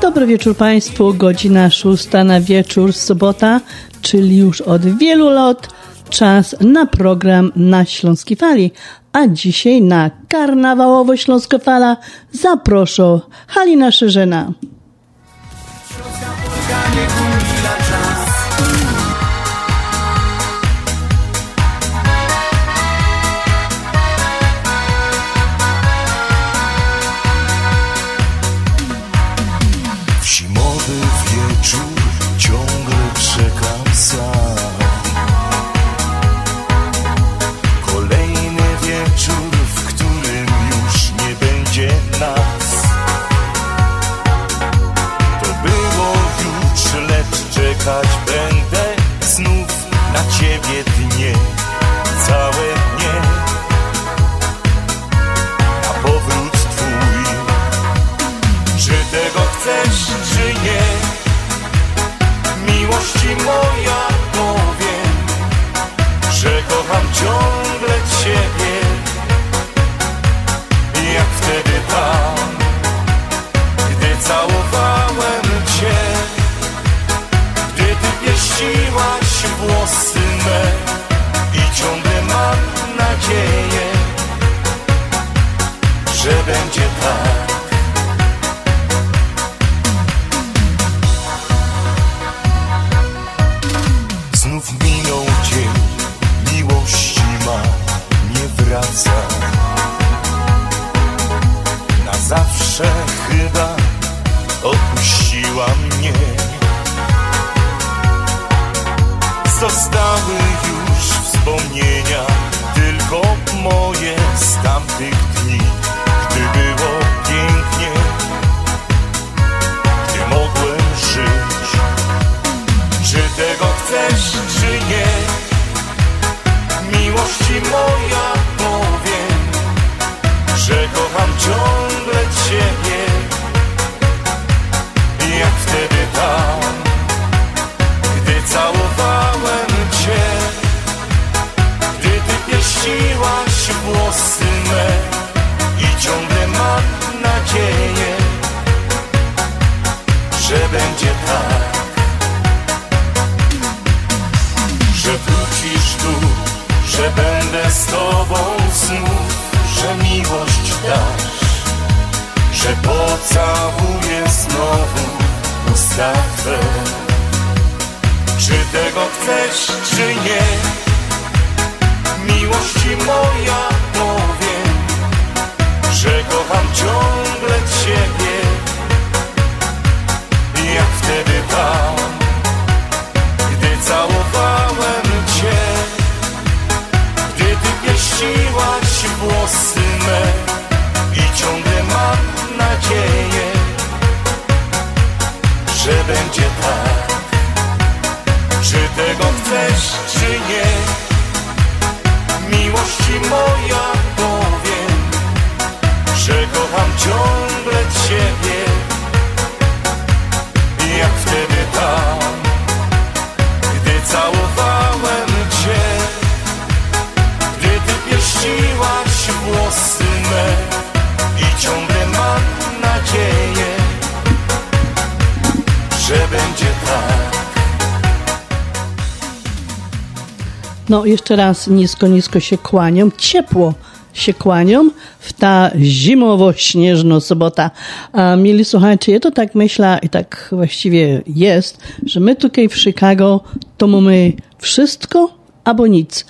Dobry wieczór Państwu, godzina szósta na wieczór, sobota, czyli już od wielu lat czas na program na Śląskiej Fali. A dzisiaj na karnawałowo Śląska Fala zaproszę Halina Szerzena. Śląska czekać będę znów na ciebie dnie Całe dnie Na powrót twój czy tego chcesz, czy nie? Miłości moja powiem, że kocham ciągle Ciebie. Jak wtedy tam, gdy całowałem Pieściłaś włosy me i ciągle mam nadzieję, że będzie tak. Jeszcze raz nisko, nisko się kłaniam. Ciepło się kłaniam w ta zimowo-śnieżna sobota. A mieli słuchajcie, ja to tak myślę i tak właściwie jest, że my tutaj w Chicago to mamy wszystko albo nic.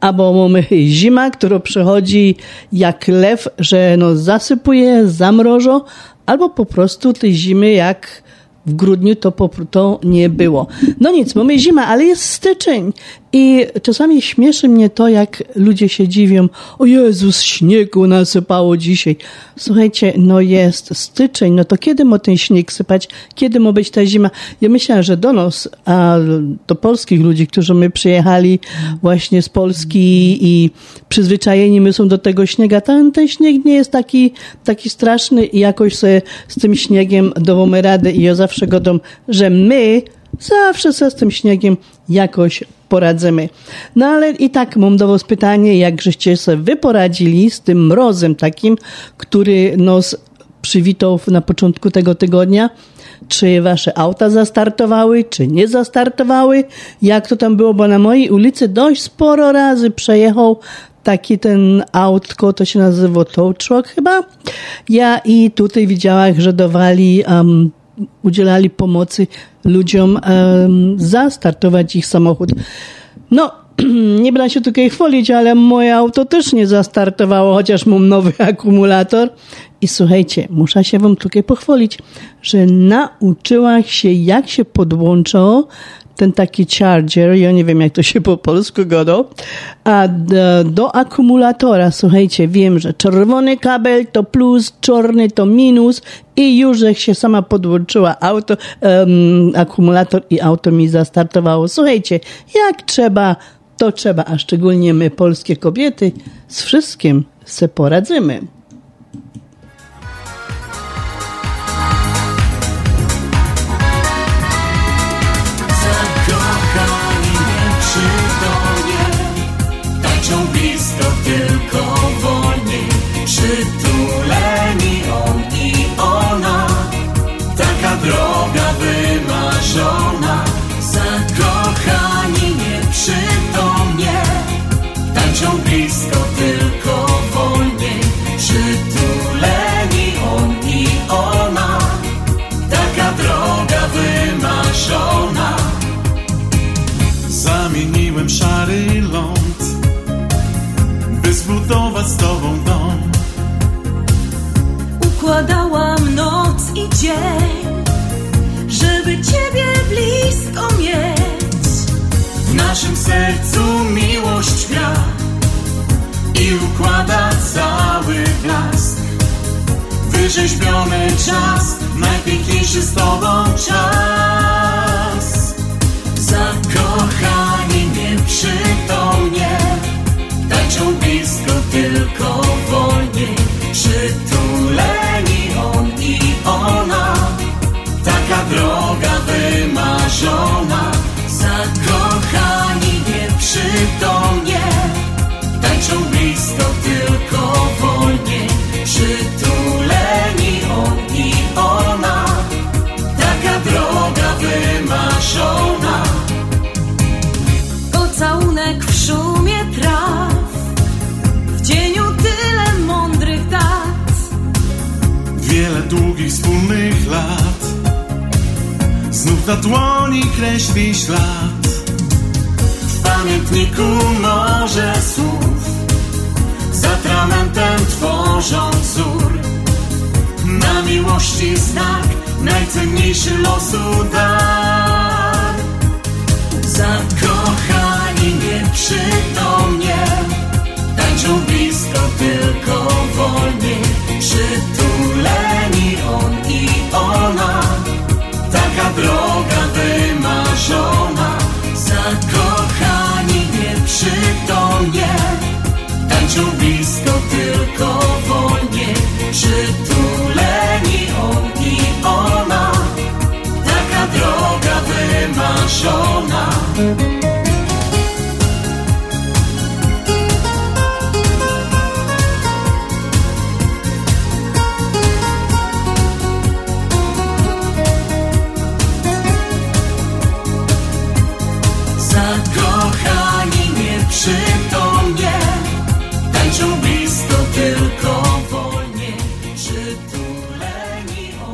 Albo mamy zima, która przychodzi jak lew, że no zasypuje, zamrożo, albo po prostu tej zimy jak w grudniu to, to nie było. No nic, mamy zima, ale jest styczeń. I czasami śmieszy mnie to, jak ludzie się dziwią. O Jezus, śniegu nasypało dzisiaj. Słuchajcie, no jest styczeń, no to kiedy ma ten śnieg sypać? Kiedy ma być ta zima? Ja myślę, że do nas, a do polskich ludzi, którzy my przyjechali właśnie z Polski i przyzwyczajeni my są do tego śniega, ten, ten śnieg nie jest taki, taki straszny i jakoś sobie z tym śniegiem dowamy radę i ja zawsze godam, że my zawsze sobie z tym śniegiem jakoś poradzimy. No ale i tak mam do was pytanie, jak żeście sobie wy poradzili z tym mrozem takim, który nos przywitał na początku tego tygodnia. Czy wasze auta zastartowały, czy nie zastartowały? Jak to tam było? Bo na mojej ulicy dość sporo razy przejechał taki ten autko, to się nazywa tow truck chyba. Ja i tutaj widziałam, że dawali um, udzielali pomocy ludziom um, zastartować ich samochód. No, nie będę się tutaj chwalić, ale moje auto też nie zastartowało, chociaż mam nowy akumulator. I słuchajcie, muszę się wam tutaj pochwalić, że nauczyła się, jak się podłączało ten taki charger, ja nie wiem jak to się po polsku godo, a do, do, akumulatora, słuchajcie, wiem, że czerwony kabel to plus, czarny to minus i już jak się sama podłączyła auto, um, akumulator i auto mi zastartowało. Słuchajcie, jak trzeba, to trzeba, a szczególnie my, polskie kobiety, z wszystkim se poradzimy. Przytuleni on i ona. Taka droga wymarzona. Zakochani nieprzytomnie Tańczą blisko tylko wolniej Przytuleni on i ona. Taka droga wymarzona. Zamieniłem szary ląd By zbudować z tobą dom układałam noc i dzień, żeby Ciebie blisko mieć. W naszym sercu miłość gra i układa cały blask. Wyrzeźbiony czas, najpiękniejszy z Tobą czas. Zakochani nieprzytomnie, tańczą wymarzona Zakochani nieprzytomnie. Tańczą blisko tylko wolniej Przytuleni on i ona. Taka droga wymarzona. Pocałunek w szumie traw W cieniu tyle mądrych dat. Wiele długich wspólnych lat Znów na dłoni kreśli ślad. W pamiętniku morze słów Z atramentem tworzą wzór. Na miłości znak Najcenniejszy losu dar. Zakochani nieprzytomnie Tańczą blisko tylko wolniej droga wymarzona Zakochani nieprzytomnie Tańczą blisko tylko wolnie Przytuleni on i ona. Taka droga wymarzona.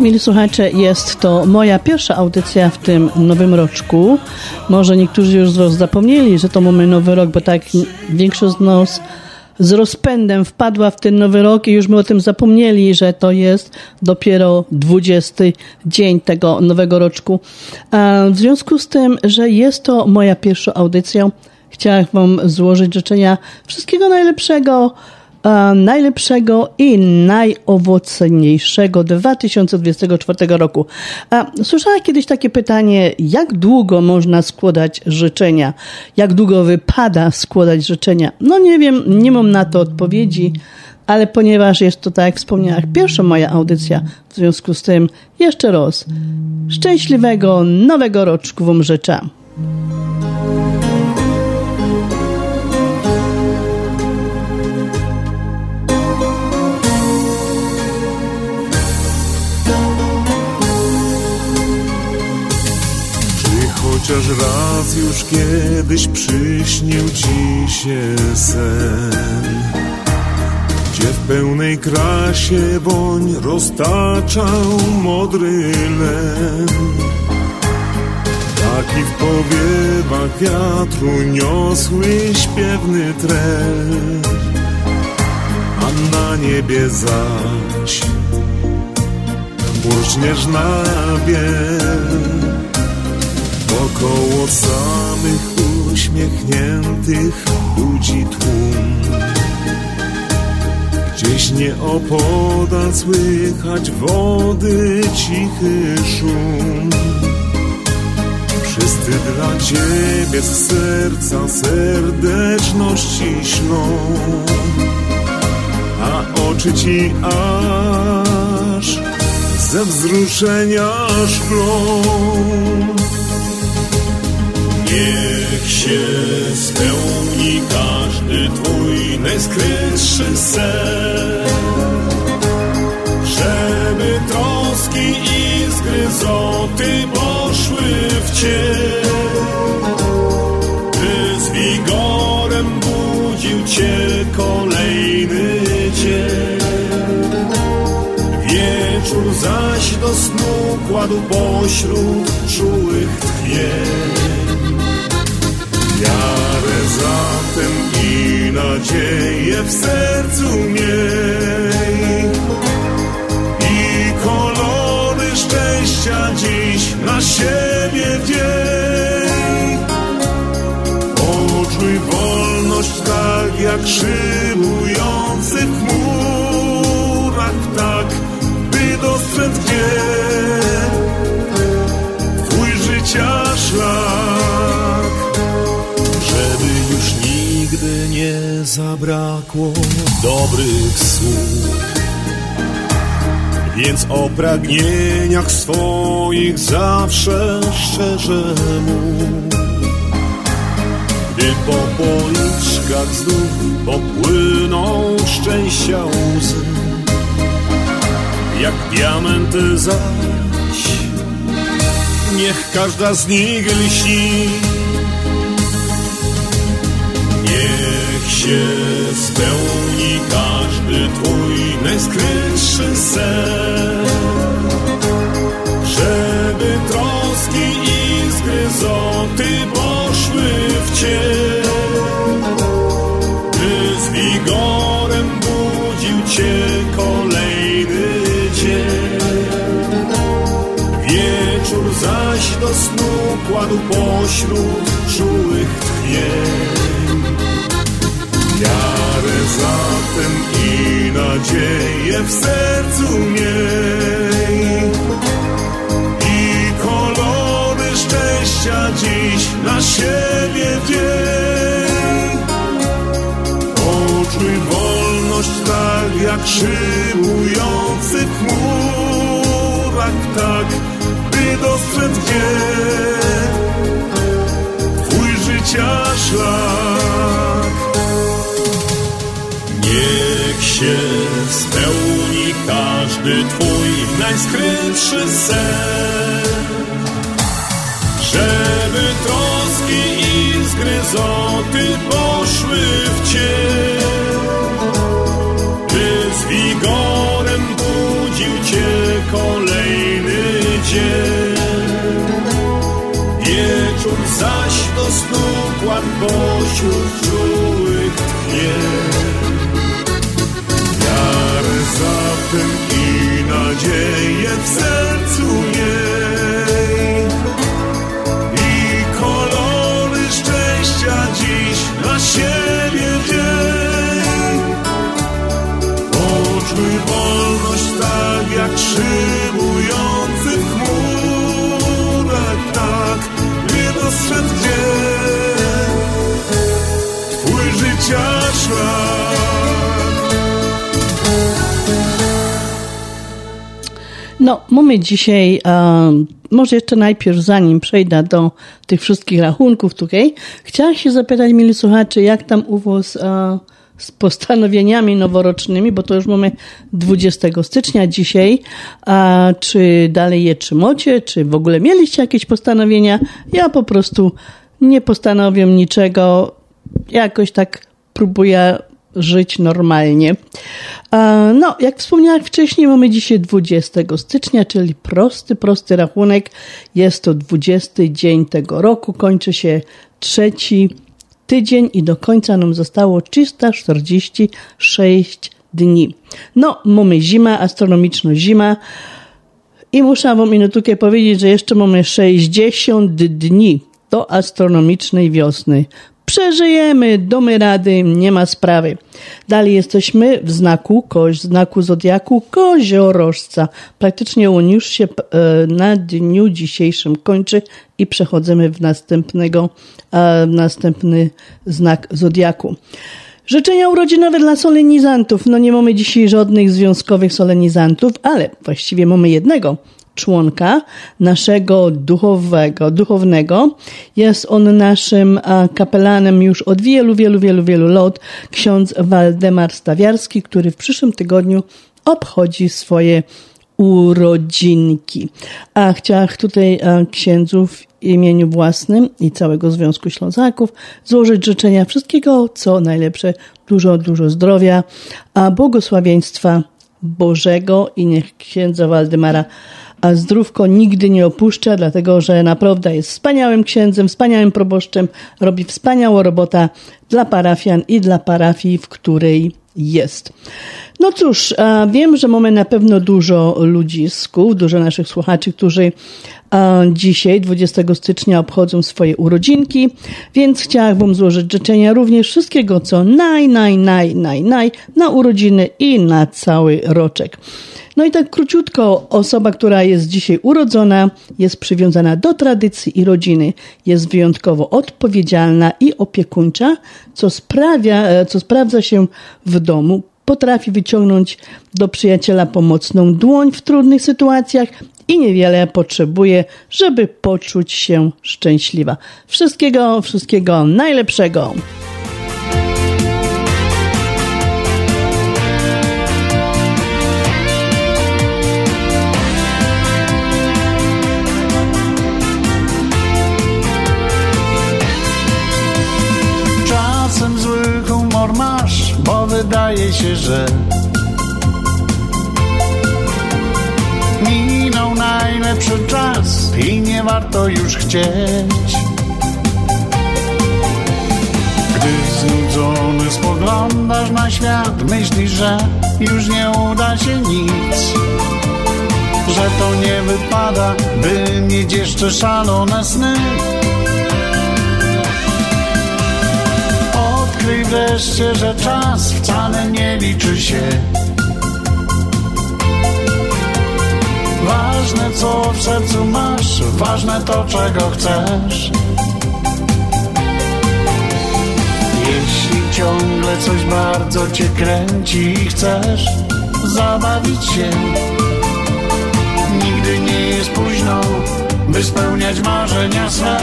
Mili słuchacze, jest to moja pierwsza audycja w tym nowym roczku. Może niektórzy już z Was zapomnieli, że to mamy nowy rok, bo tak większość z nas z rozpędem wpadła w ten nowy rok i już my o tym zapomnieli, że to jest dopiero 20 dzień tego nowego roczku. W związku z tym, że jest to moja pierwsza audycja, chciałam Wam złożyć życzenia wszystkiego najlepszego, najlepszego i najowocniejszego 2024 roku. Słyszałam kiedyś takie pytanie, jak długo można składać życzenia? Jak długo wypada składać życzenia? No nie wiem, nie mam na to odpowiedzi, ale ponieważ jest to, tak jak wspomniałam, pierwsza moja audycja, w związku z tym jeszcze raz szczęśliwego nowego roczku Wam życzę. Chociaż raz już kiedyś przyśnił ci się sen. Gdzie w pełnej krasie woń roztaczał modry len Taki w powiewach wiatru niosły śpiewny trel A na niebie zaś burcznieżna biel Wokoło samych uśmiechniętych ludzi tłum. Gdzieś nieopodal słychać wody cichy szum. Wszyscy dla Ciebie z serca serdeczności ślą. A oczy Ci aż ze wzruszenia szklą Niech się spełni każdy Twój najskrytszy sen. Żeby troski i zgryzoty poszły w cień. By z wigorem budził Cię kolejny dzień. Wieczór zaś do snu kładł pośród czułych tchnień Wiarę zatem i nadzieję w sercu miej. I kolory szczęścia dziś na siebie wdziej Poczuj wolność tak jak szybujący w chmurach tak By dostrzec gdzie Twój życia szlak zabrakło dobrych słów. Więc o pragnieniach swoich zawsze szczerze mów. Gdy po policzkach znów popłyną szczęścia łzy, jak diamenty zaś, niech każda z nich lśni. Się spełni każdy Twój najskrytszy sen, żeby troski i zgryzoty poszły w cień, by z wigorem budził Cię kolejny dzień. Wieczór zaś do snu kładł pośród czułych tchnień. nadzieję w sercu miej. I kolory szczęścia dziś na siebie wiej. Poczuj wolność tak jak szybujący w chmurach, tak by dostrzec dzień. Twój życia szlak. Niech się gdzie najskrytszy sen. Żeby troski i zgryzoty poszły w cień, by z wigorem budził cię kolejny dzień. Wieczór zaś do snu pośród czułych tchnie. Nadzieję w sercu No, mamy dzisiaj, um, może jeszcze najpierw, zanim przejdę do tych wszystkich rachunków tutaj, chciałam się zapytać, mili słuchacze, jak tam u Was e, z postanowieniami noworocznymi, bo to już mamy 20 stycznia dzisiaj, a czy dalej je trzymacie, czy w ogóle mieliście jakieś postanowienia? Ja po prostu nie postanowię niczego, jakoś tak próbuję żyć normalnie. E, No, jak wspomniałam wcześniej, mamy dzisiaj 20 stycznia, czyli prosty, prosty rachunek. Jest to 20 dzień tego roku, kończy się trzeci tydzień i do końca nam zostało 346 dni. No, mamy zima, astronomiczna zima. I muszę wam minutukę powiedzieć, że jeszcze mamy 60 dni do astronomicznej wiosny. Przeżyjemy, domy rady, nie ma sprawy. Dalej jesteśmy w znaku, kość, znaku zodiaku koziorożca. Praktycznie on już się e, na dniu dzisiejszym kończy i przechodzimy w następnego, e, następny znak zodiaku. Życzenia urodzinowe dla solenizantów. No nie mamy dzisiaj żadnych związkowych solenizantów, ale właściwie mamy jednego członka naszego duchowego, duchownego. Jest on naszym kapelanem już od wielu, wielu, wielu, wielu lat. Ksiądz Waldemar Stawiarski, który w przyszłym tygodniu obchodzi swoje urodzinki. A chciałam tutaj księdzu w imieniu własnym i całego Związku Ślązaków złożyć życzenia wszystkiego, co najlepsze, dużo, dużo zdrowia, a błogosławieństwa Bożego i niech księdza Waldemara a zdrówko nigdy nie opuszcza, dlatego że naprawdę jest wspaniałym księdzem, wspaniałym proboszczem, robi wspaniałą robotę dla parafian i dla parafii, w której jest. No cóż, wiem, że mamy na pewno dużo ludzisków, dużo naszych słuchaczy, którzy dzisiaj, 20 stycznia, obchodzą swoje urodzinki, więc chciałabym złożyć życzenia również wszystkiego, co naj, naj, naj, naj, naj na urodziny i na cały roczek. No i tak króciutko, osoba, która jest dzisiaj urodzona, jest przywiązana do tradycji i rodziny, jest wyjątkowo odpowiedzialna i opiekuńcza, co sprawia, co sprawdza się w domu, potrafi wyciągnąć do przyjaciela pomocną dłoń w trudnych sytuacjach i niewiele potrzebuje, żeby poczuć się szczęśliwa. Wszystkiego, wszystkiego najlepszego. Wydaje się, że minął najlepszy czas i nie warto już chcieć. Gdy znudzony spoglądasz na świat, myślisz, że już nie uda się nic. Że to nie wypada, by mieć jeszcze szalone sny. Odkryj wreszcie, że czas wcale nie liczy się. Ważne co w sercu masz, ważne to czego chcesz. Jeśli ciągle coś bardzo cię kręci i chcesz zabawić się, nigdy nie jest późno, by spełniać marzenia swe.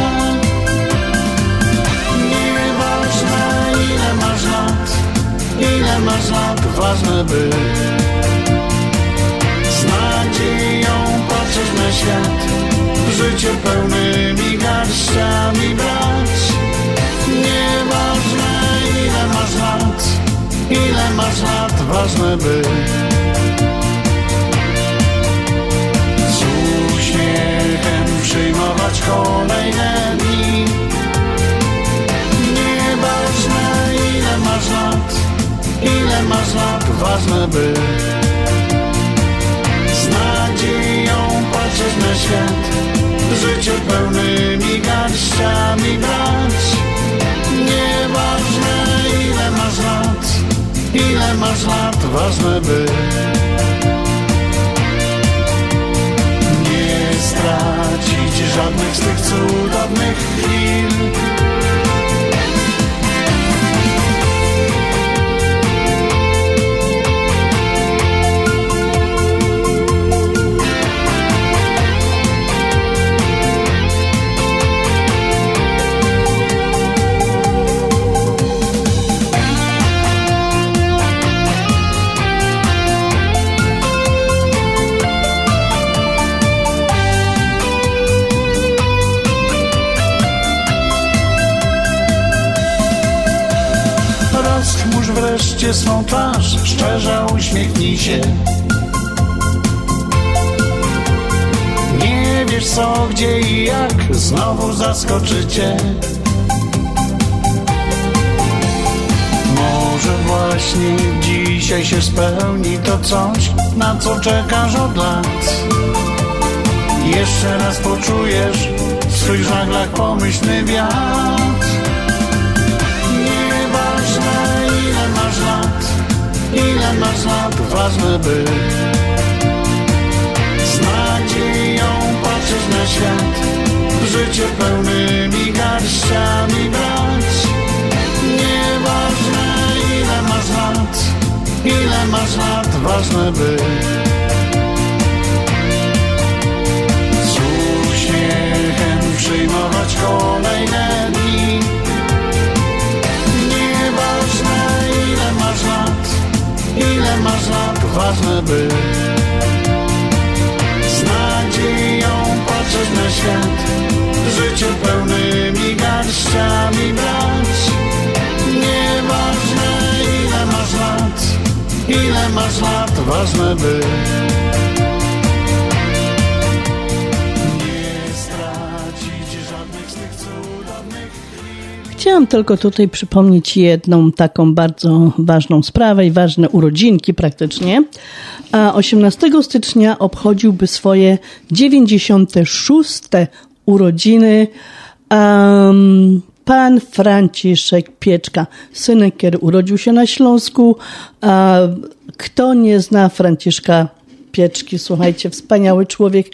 Ile masz lat, ważne by z nadzieją świat, życie pełnymi garściami brać. Nieważne ile masz lat, ile masz lat, ważne by z uśmiechem przyjmować kolejne dni. Nieważne ile masz lat, ile masz lat, ważne by z nadzieją patrzeć na świat, życie pełnymi garściami brać. Nieważne ile masz lat, ile masz lat, ważne by nie stracić żadnych z tych cudownych chwil. Rozchmurz wreszcie swą twarz, szczerze uśmiechnij się. Nie wiesz co, gdzie i jak, znowu zaskoczycie. Może właśnie dzisiaj się spełni to coś, na co czekasz od lat. Jeszcze raz poczujesz w swych żaglach pomyślny wiatr. Ile masz lat, ważne by z nadzieją patrzeć na świat, życie pełnymi garściami brać. Nieważne ile masz lat, ile masz lat, ważne by z uśmiechem przyjmować kolejne dni. Nieważne ile masz lat, ile masz lat, ważne by z nadzieją patrzeć na świat, życie pełnymi garściami brać. Nieważne ile masz lat, ile masz lat, ważne by Chciałam tylko tutaj przypomnieć jedną taką bardzo ważną sprawę i ważne urodzinki praktycznie. A 18 stycznia obchodziłby swoje 96. urodziny um, pan Franciszek Pieczka, synek, który urodził się na Śląsku. A kto nie zna Franciszka Pieczki, słuchajcie, wspaniały człowiek.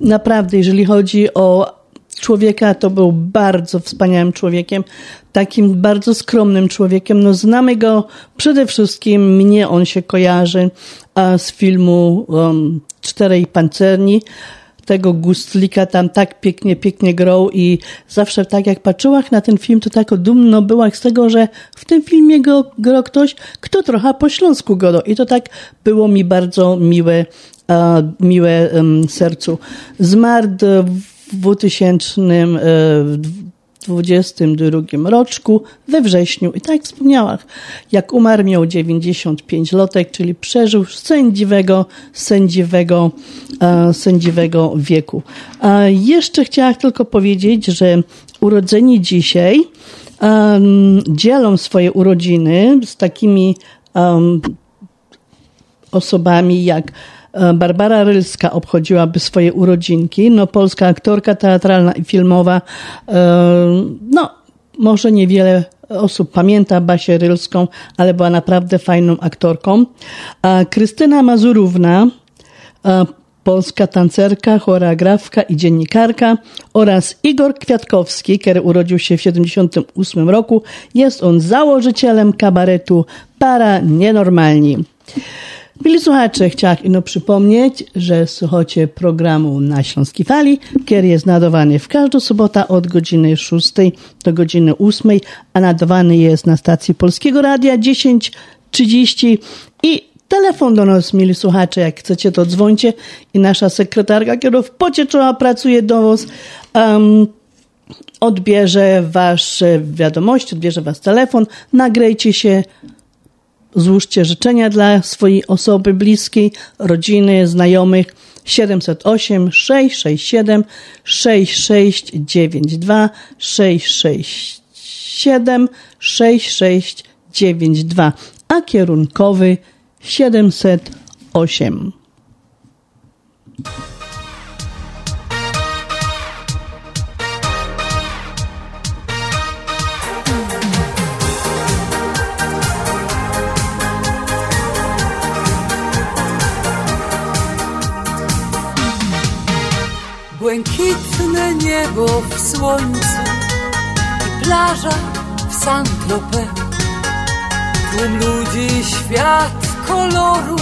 Naprawdę, jeżeli chodzi o człowieka, to był bardzo wspaniałym człowiekiem, takim bardzo skromnym człowiekiem. No, znamy go przede wszystkim, mnie on się kojarzy a, z filmu um, Czterej Pancerni. Tego Gustlika tam tak pięknie, pięknie grał i zawsze tak jak patrzyłam na ten film, to tak dumno była z tego, że w tym filmie go grał ktoś, kto trochę po śląsku godał i to tak było mi bardzo miłe, a, miłe um, sercu. Zmarł w 2022 roczku we wrześniu. I tak jak wspomniałam, jak umarł miał 95 lotek, czyli przeżył sędziwego, sędziwego, e, sędziwego wieku. A jeszcze chciałam tylko powiedzieć, że urodzeni dzisiaj um, dzielą swoje urodziny z takimi um, osobami jak Barbara Rylska obchodziłaby swoje urodzinki. No, polska aktorka teatralna i filmowa. No, może niewiele osób pamięta Basię Rylską, ale była naprawdę fajną aktorką. A Krystyna Mazurówna, polska tancerka, choreografka i dziennikarka oraz Igor Kwiatkowski, który urodził się w 1978 roku. Jest on założycielem kabaretu Para Nienormalni. Mili słuchacze, chciałam ino przypomnieć, że słuchacie programu na Śląskiej Fali, który jest nadawany w każdą sobotę od godziny 6 do godziny 8, a nadawany jest na stacji Polskiego Radia 10.30 i telefon do nas, mili słuchacze. Jak chcecie, to dzwońcie i nasza sekretarka, która w pocie czoła pracuje do was, um, odbierze wasze wiadomości, odbierze was telefon, nagrejcie się, złóżcie życzenia dla swojej osoby bliskiej, rodziny, znajomych. 708 667 6692 667 6692 a kierunkowy 708. Niebo w słońcu i plaża w Saint-Tropez. Tłum ludzi, świat kolorów,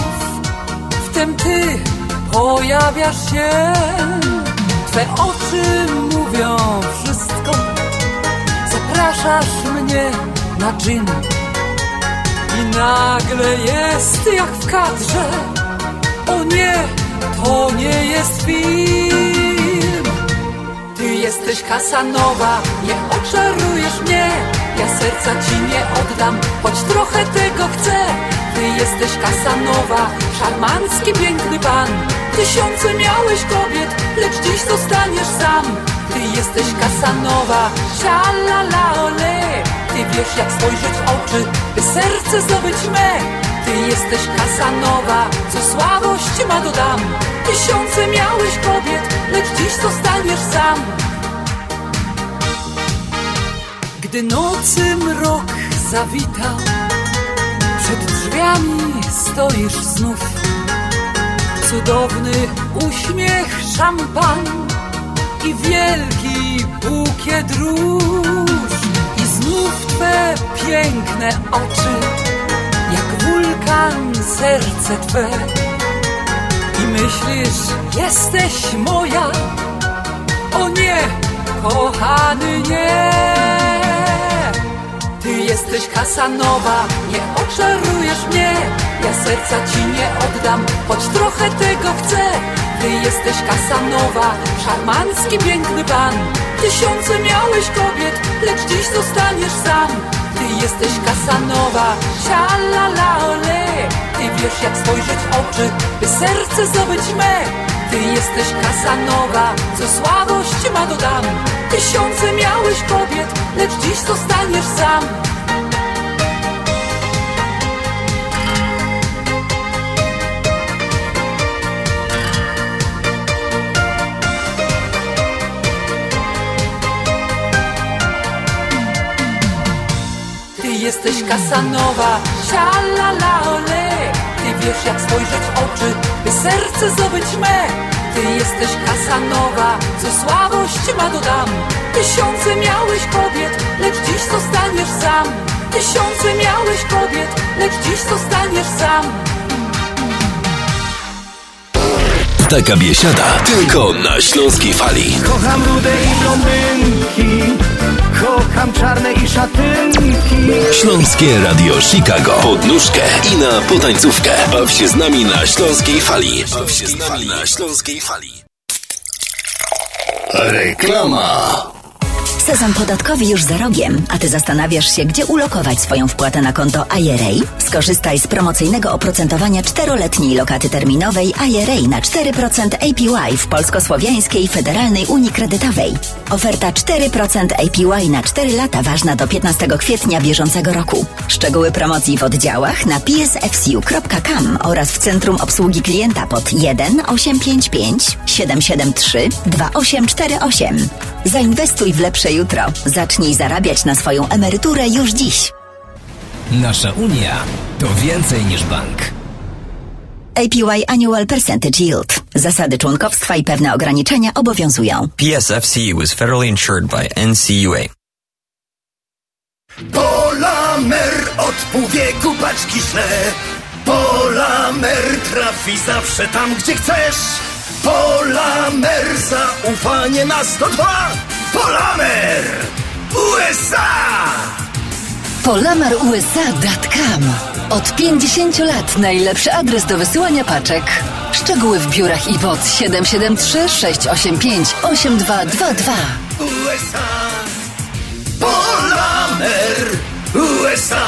wtem ty pojawiasz się. Twe oczy mówią wszystko, zapraszasz mnie na gin. I nagle jest jak w kadrze, o nie, to nie jest film. Jesteś Kasanowa, nie oczarujesz mnie. Ja serca ci nie oddam, choć trochę tego chcę. Ty jesteś Kasanowa, szarmancki piękny pan. Tysiące miałeś kobiet, lecz dziś zostaniesz sam. Ty jesteś Kasanowa, la ole. Ty wiesz jak spojrzeć w oczy, by serce zdobyć me. Ty jesteś Kasanowa, co słabość ma dodam. Tysiące miałeś kobiet, lecz dziś zostaniesz sam Gdy nocy mrok zawitał Przed drzwiami stoisz znów. Cudowny uśmiech, szampan I wielki bukiet róż. I znów Twe piękne oczy Jak wulkan serce Twe. I myślisz, jesteś moja. O nie, kochany nie Ty jesteś Kasanowa, nie oczarujesz mnie. Ja serca ci nie oddam, choć trochę tego chcę. Ty jesteś Kasanowa, szarmancki piękny pan. Tysiące miałeś kobiet, lecz dziś zostaniesz sam. Ty jesteś Kasanowa, la ole. Ty wiesz jak spojrzeć w oczy, by serce zdobyć me Ty jesteś Kasanowa, co słabość ma dodam. Tysiące miałeś kobiet, lecz dziś zostaniesz sam. Ty jesteś Kasanowa, la ole. Ty wiesz jak spojrzeć w oczy, by serce zdobyć me. Ty jesteś Kasanowa, co słabość ma dodam. Tysiące miałeś kobiet, lecz dziś zostaniesz sam. Tysiące miałeś kobiet, lecz dziś zostaniesz sam Taka biesiada, tylko na śląskiej fali. Kocham rude i blondynki Kocham czarne i szatynki Śląskie Radio Chicago. Pod nóżkę i na potańcówkę. Baw się z nami na śląskiej fali. Baw się z nami na śląskiej fali. Reklama. Sezon podatkowy już za rogiem, a ty zastanawiasz się, gdzie ulokować swoją wpłatę na konto IRA? Skorzystaj z promocyjnego oprocentowania czteroletniej lokaty terminowej IRA na 4% APY w Polsko-Słowiańskiej Federalnej Unii Kredytowej. Oferta 4% APY na 4 lata ważna do 15 kwietnia bieżącego roku. Szczegóły promocji w oddziałach na psfcu.com oraz w Centrum Obsługi Klienta pod 1 855 773 2848. Zainwestuj w lepsze jutro. Zacznij zarabiać na swoją emeryturę już dziś. Nasza Unia to więcej niż bank. APY Annual Percentage Yield. Zasady członkowstwa i pewne ograniczenia obowiązują. PSFCU is federally insured by NCUA. Polamer od pół wieku paczki szle Polamer trafi zawsze tam, gdzie chcesz Polamer zaufanie na 102 Polamer USA PolamerUSA.com Od 50 lat najlepszy adres do wysyłania paczek. Szczegóły w biurach i WOD 773 685 8222. USA Polamer USA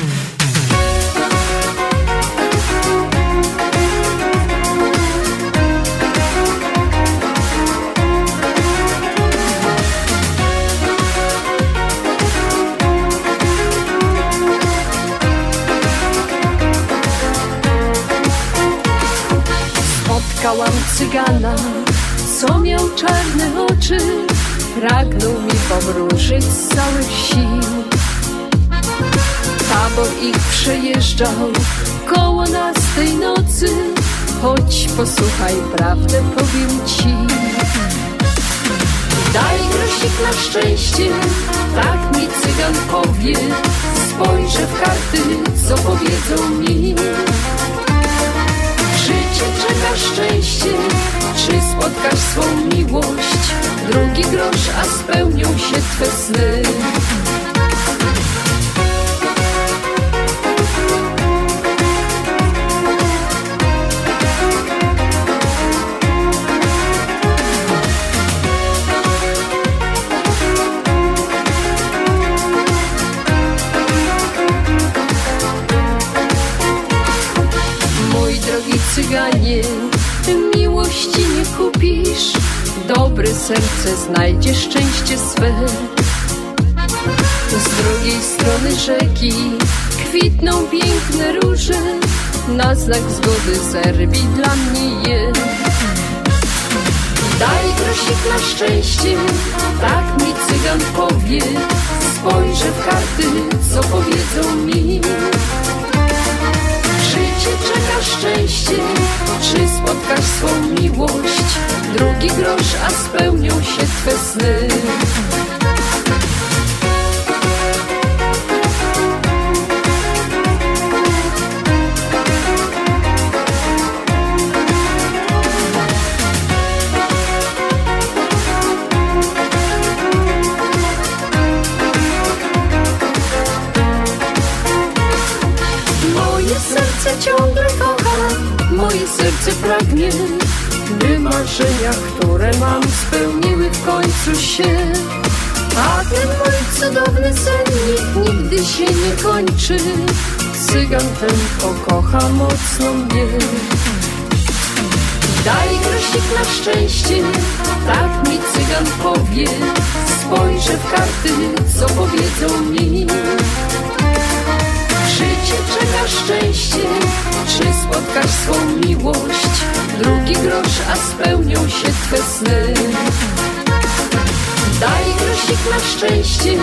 Cygana, co miał czarne oczy Pragnął mi powróżyć z całych sił. Tabor ich przejeżdżał koło nas tej nocy Chodź posłuchaj, prawdę powiem ci. Daj grosik na szczęście, tak mi cygan powie Spojrzę w karty, co powiedzą mi Życie czeka szczęście, czy spotkasz swą miłość? Drugi grosz, a spełnią się twe sny. Cyganie, miłości nie kupisz, dobre serce znajdzie szczęście swe. Z drugiej strony rzeki kwitną piękne róże, na znak zgody zerwij dla mnie je. Daj grosik na szczęście, tak mi cygan powie, spojrzę w karty, co powiedzą mi. Życie czeka szczęście, czy spotkasz swą miłość? Drugi grosz, a spełnią się twe sny. Serce pragnie, by marzenia, które mam, spełniły w końcu się. A ten mój cudowny sennik nigdy się nie kończy. Cygan ten pokocha mocno mnie. Daj grosik na szczęście, tak mi cygan powie. Spojrzę w karty, co powiedzą mi. Życie czeka szczęście, czy spotkasz swą miłość? Drugi grosz, a spełnią się twe sny. Daj grosik na szczęście,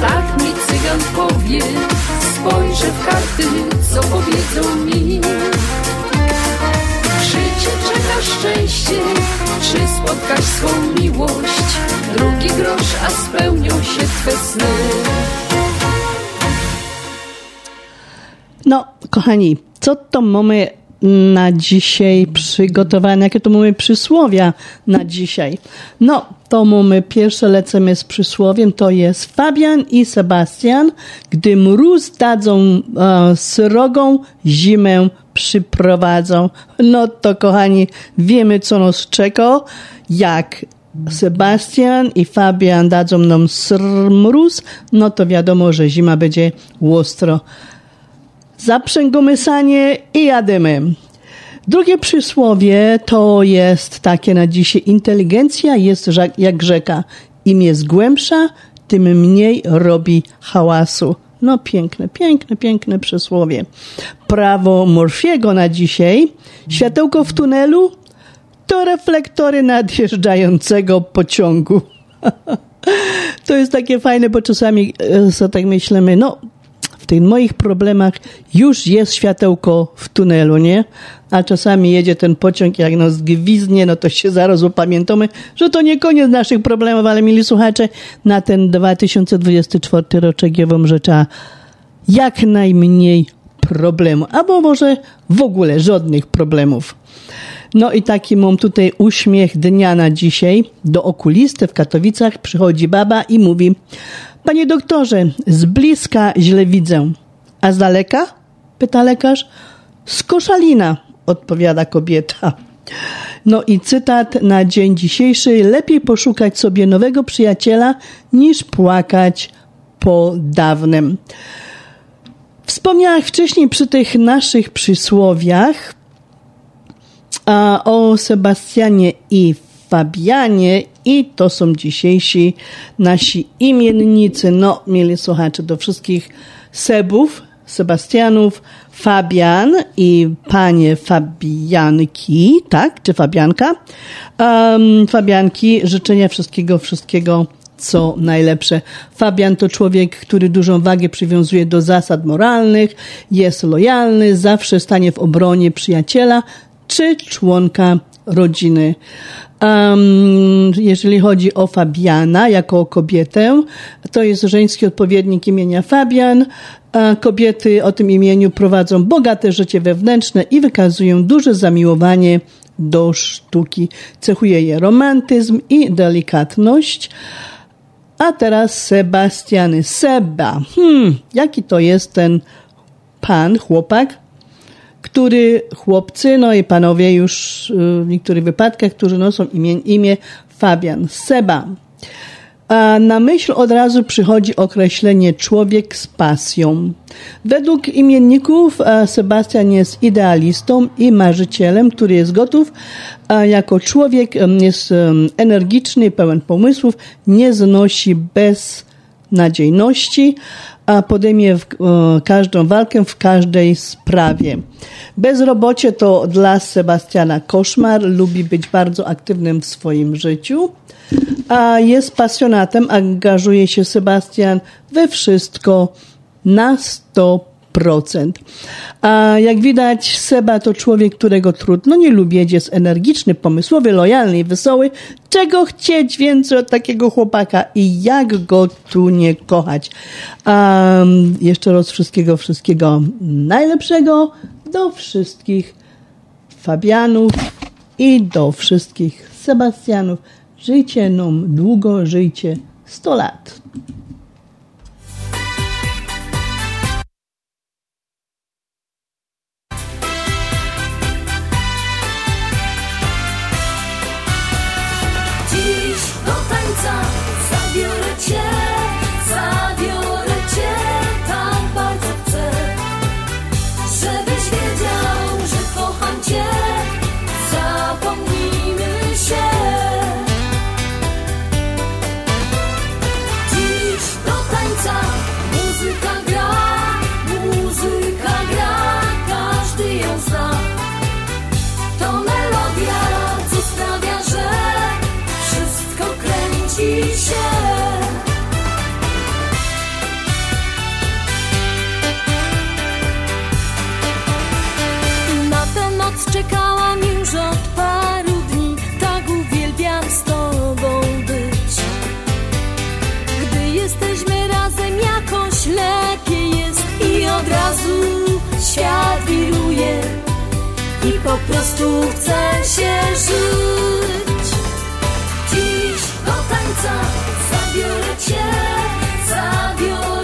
tak mi cygan powie. Spojrzę w karty, co powiedzą mi. Życie czeka szczęście, czy spotkasz swą miłość? Drugi grosz, a spełnią się twe sny. No, kochani, co to mamy na dzisiaj przygotowane, jakie to mamy przysłowia na dzisiaj. No, to mamy pierwsze lecimy z przysłowiem, to jest Fabian i Sebastian, gdy mróz dadzą e, srogą, zimę przyprowadzą. No to kochani, wiemy co nas czeka, jak Sebastian i Fabian dadzą nam mróz, no to wiadomo, że zima będzie ostro. Zaprzęgamy sanie i jademy. Drugie przysłowie to jest takie na dzisiaj. Inteligencja jest jak rzeka. Im jest głębsza, tym mniej robi hałasu. No piękne, piękne, piękne przysłowie. Prawo Morfiego na dzisiaj. Światełko w tunelu to reflektory nadjeżdżającego pociągu. to jest takie fajne, bo czasami e, so tak myślimy, no w tych moich problemach już jest światełko w tunelu, nie? A czasami jedzie ten pociąg, jak nas gwiznie, no to się zaraz upamiętamy, że to nie koniec naszych problemów, ale mili słuchacze, na ten 2024 roczek ja wam życzę jak najmniej problemu, albo może w ogóle żadnych problemów. No i taki mam tutaj uśmiech dnia na dzisiaj. Do okulisty w Katowicach przychodzi baba i mówi Panie doktorze, z bliska źle widzę. A z daleka? Pyta lekarz. Z koszalina, odpowiada kobieta. No i cytat na dzień dzisiejszy. Lepiej poszukać sobie nowego przyjaciela, niż płakać po dawnym. Wspomniałam wcześniej przy tych naszych przysłowiach o Sebastianie i Fabianie i to są dzisiejsi nasi imiennicy. No, mieli słuchacze do wszystkich Sebów, Sebastianów, Fabian i panie Fabianki, tak? Czy Fabianka? Um, Fabianki, życzenia wszystkiego, wszystkiego co najlepsze. Fabian to człowiek, który dużą wagę przywiązuje do zasad moralnych, jest lojalny, zawsze stanie w obronie przyjaciela czy członka rodziny. Um, jeżeli chodzi o Fabiana jako kobietę, to jest żeński odpowiednik imienia Fabian. A kobiety o tym imieniu prowadzą bogate życie wewnętrzne i wykazują duże zamiłowanie do sztuki. Cechuje je romantyzm i delikatność. A teraz Sebastiany. Seba. Hmm, jaki to jest ten pan, chłopak? Który chłopcy, no i panowie już y, w niektórych wypadkach, którzy noszą imię, imię Fabian, Seba. A na myśl od razu przychodzi określenie człowiek z pasją. Według imienników Sebastian jest idealistą i marzycielem, który jest gotów jako człowiek, jest energiczny, pełen pomysłów, nie znosi beznadziejności, a podejmie w, każdą walkę w każdej sprawie. Bezrobocie to dla Sebastiana koszmar, lubi być bardzo aktywnym w swoim życiu, a jest pasjonatem, angażuje się Sebastian we wszystko na 100%. A jak widać, Seba to człowiek, którego trudno nie lubić, jest energiczny, pomysłowy, lojalny i wesoły. Czego chcieć więcej od takiego chłopaka i jak go tu nie kochać? Um, jeszcze raz wszystkiego, wszystkiego najlepszego do wszystkich Fabianów i do wszystkich Sebastianów. Żyjcie nam długo, żyjcie 100 lat. świat wiruje i po prostu chce się żyć. Dziś do tańca zabiorę cię, zabiorę.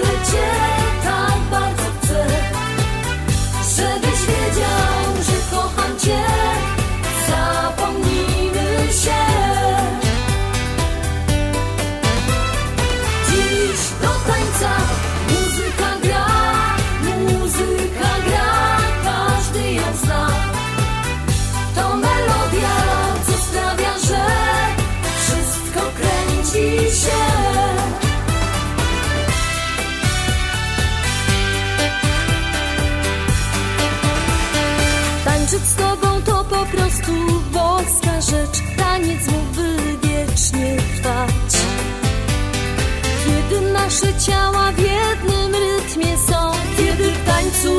Dusze ciała w jednym rytmie są. Kiedy w tańcu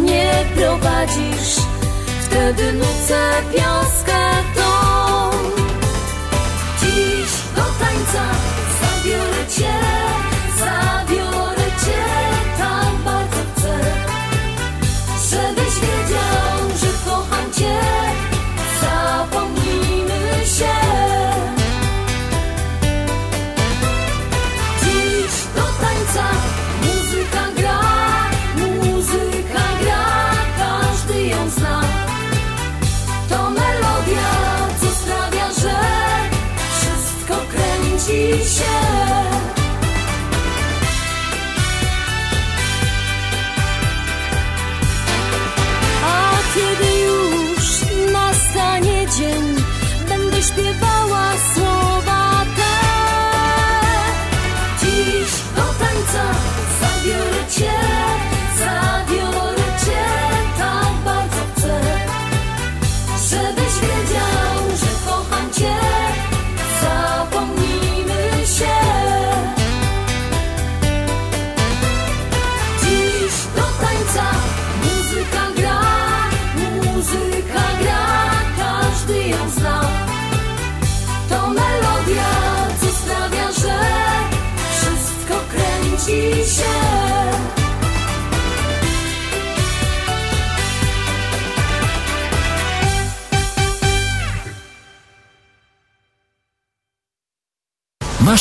nie prowadzisz Wtedy nucę pioskę tą Dziś do tańca zabiorę cię za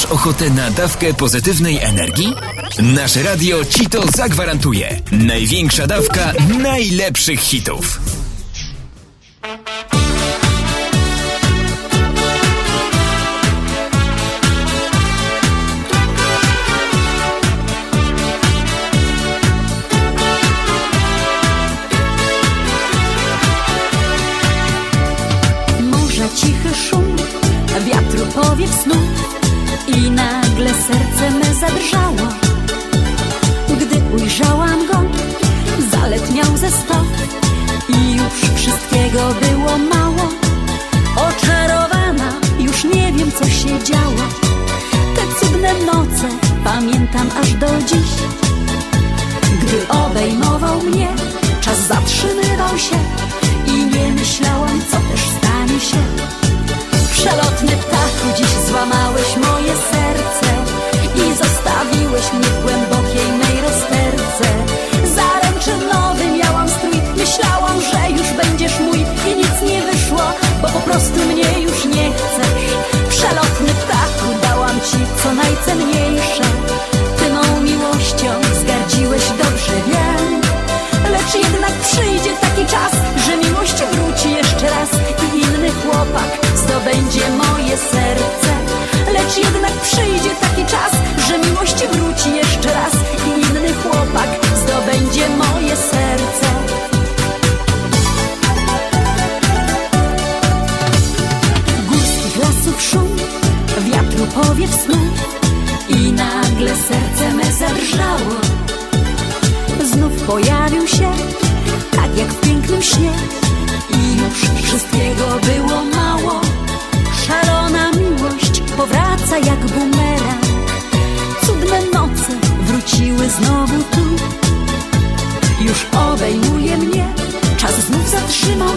ochotę na dawkę pozytywnej energii? Nasze radio ci to zagwarantuje. Największa dawka najlepszych hitów.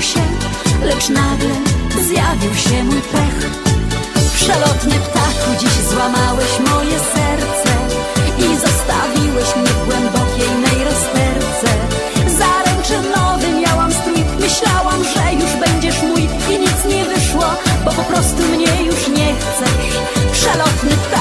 się, lecz nagle zjawił się mój pech. Przelotny ptaku, dziś złamałeś moje serce i zostawiłeś mnie w głębokiej mej rozterce. Zaręczynowy miałam strój, myślałam, że już będziesz mój i nic nie wyszło, bo po prostu mnie już nie chcesz. Przelotny ptaku,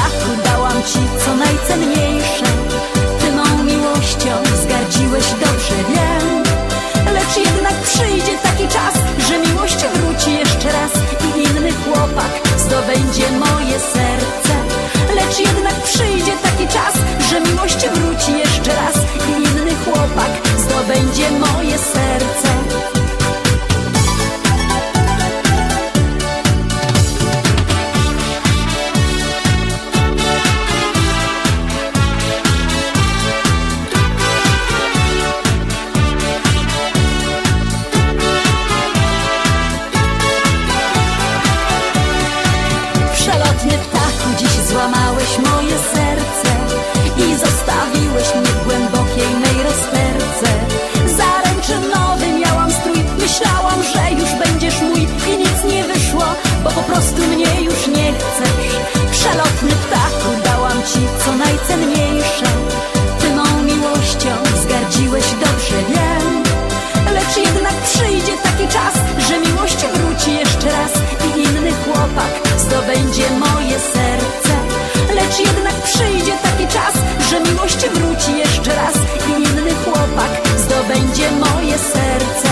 moje serce Lecz jednak przyjdzie taki czas, że miłość wróci jeszcze raz I inny chłopak zdobędzie moje serce.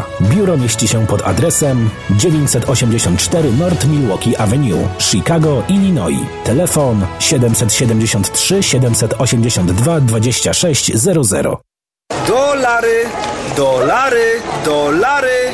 Biuro mieści się pod adresem 984 North Milwaukee Avenue, Chicago, Illinois. Telefon 773 782 2600. Dolary, dolary, dolary,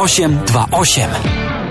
0828.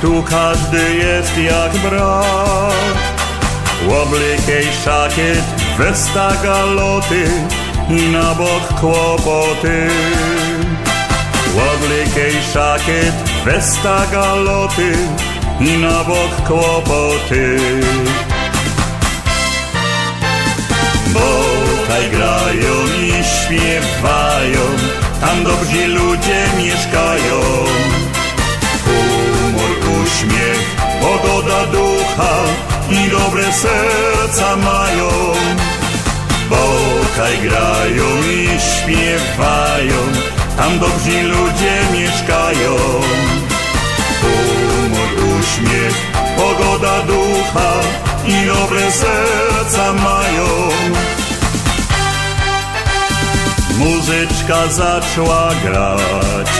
tu każdy jest jak brat. Łoblykiej szakiet, westa galoty, na bok kłopoty. Łoblykiej szakiet, westa galoty, na bok kłopoty. Tutaj grają i śpiewają, tam dobrzy ludzie mieszkają. Pogoda ducha i dobre serca mają. Bo kaj grają i śpiewają, tam dobrzy ludzie mieszkają. Humor, uśmiech, pogoda ducha i dobre serca mają. Muzyczka zaczęła grać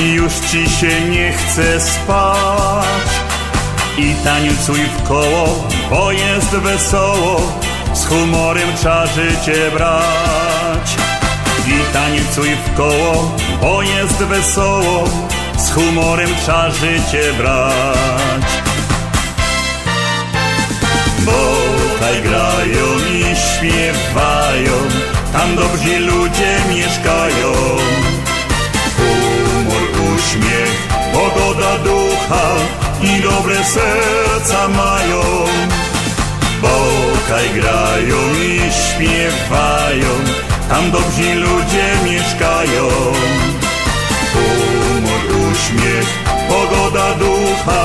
i już ci się nie chce spać. I tańcuj w koło, bo jest wesoło, z humorem trzeba życie brać. I tańcuj w koło, bo jest wesoło, z humorem trzeba życie brać. Bo tutaj grają i śpiewają, tam dobrzy ludzie mieszkają. Humor, uśmiech, pogoda ducha i dobre serca mają. Bo tutaj grają i śpiewają, tam dobrzy ludzie mieszkają. Humor, uśmiech, pogoda ducha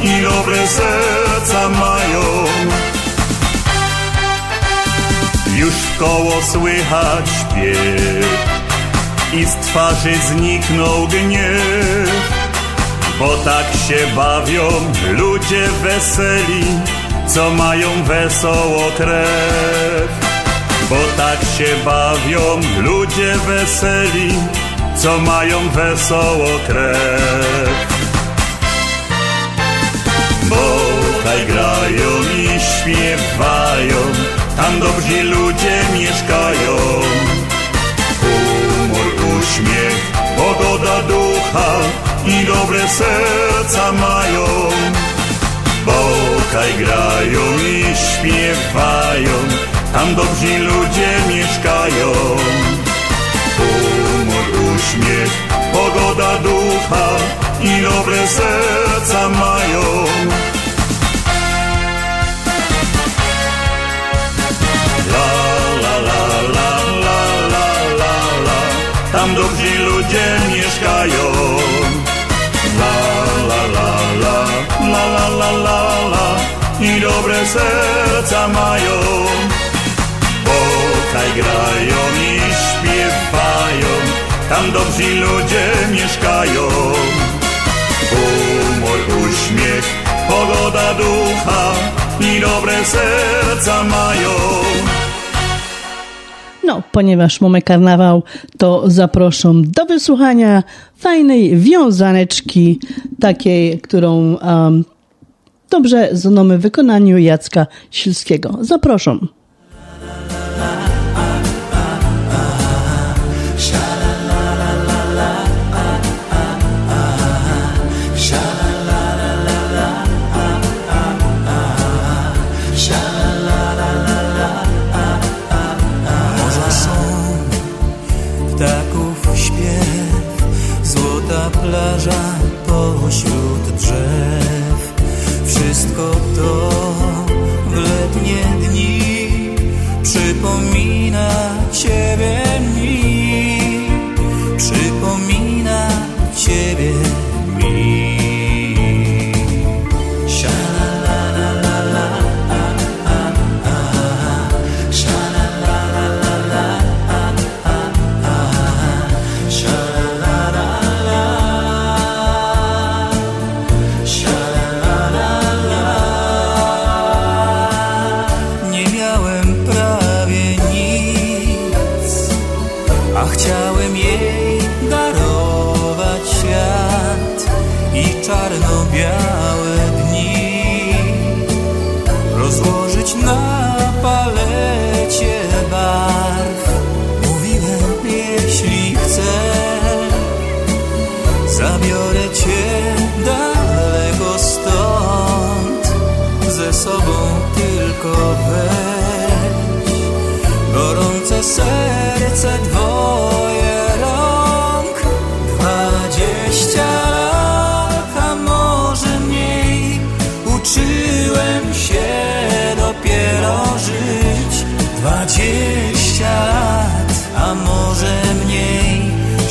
i dobre serca mają. Już w koło słychać śpiew i z twarzy zniknął gniew, bo tak się bawią ludzie weseli, co mają wesoło krew. Bo tak się bawią ludzie weseli, co mają wesoło krew. Bo tutaj grają i śpiewają, tam dobrzy ludzie mieszkają. Humor, uśmiech, pogoda ducha i dobre serca mają. Bo tutaj grają i śpiewają, tam dobrzy ludzie mieszkają. Humor, uśmiech, pogoda ducha i dobre serca mają. Tam dobrzy ludzie mieszkają la la I dobre serca mają Bo kaj grają i śpiewają Tam dobrzy ludzie mieszkają Humor, uśmiech, pogoda ducha i dobre serca mają. No, ponieważ mamy karnawał, to zaproszam do wysłuchania fajnej wiązaneczki, takiej, którą um, dobrze znamy w wykonaniu Jacka Silskiego. Zapraszam.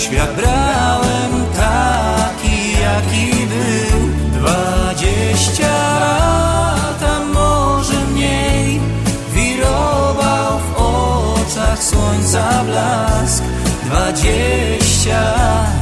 Świat brałem taki, jaki był. Dwadzieścia lat, a może mniej. Wirował w oczach słońca blask. Dwadzieścia lat,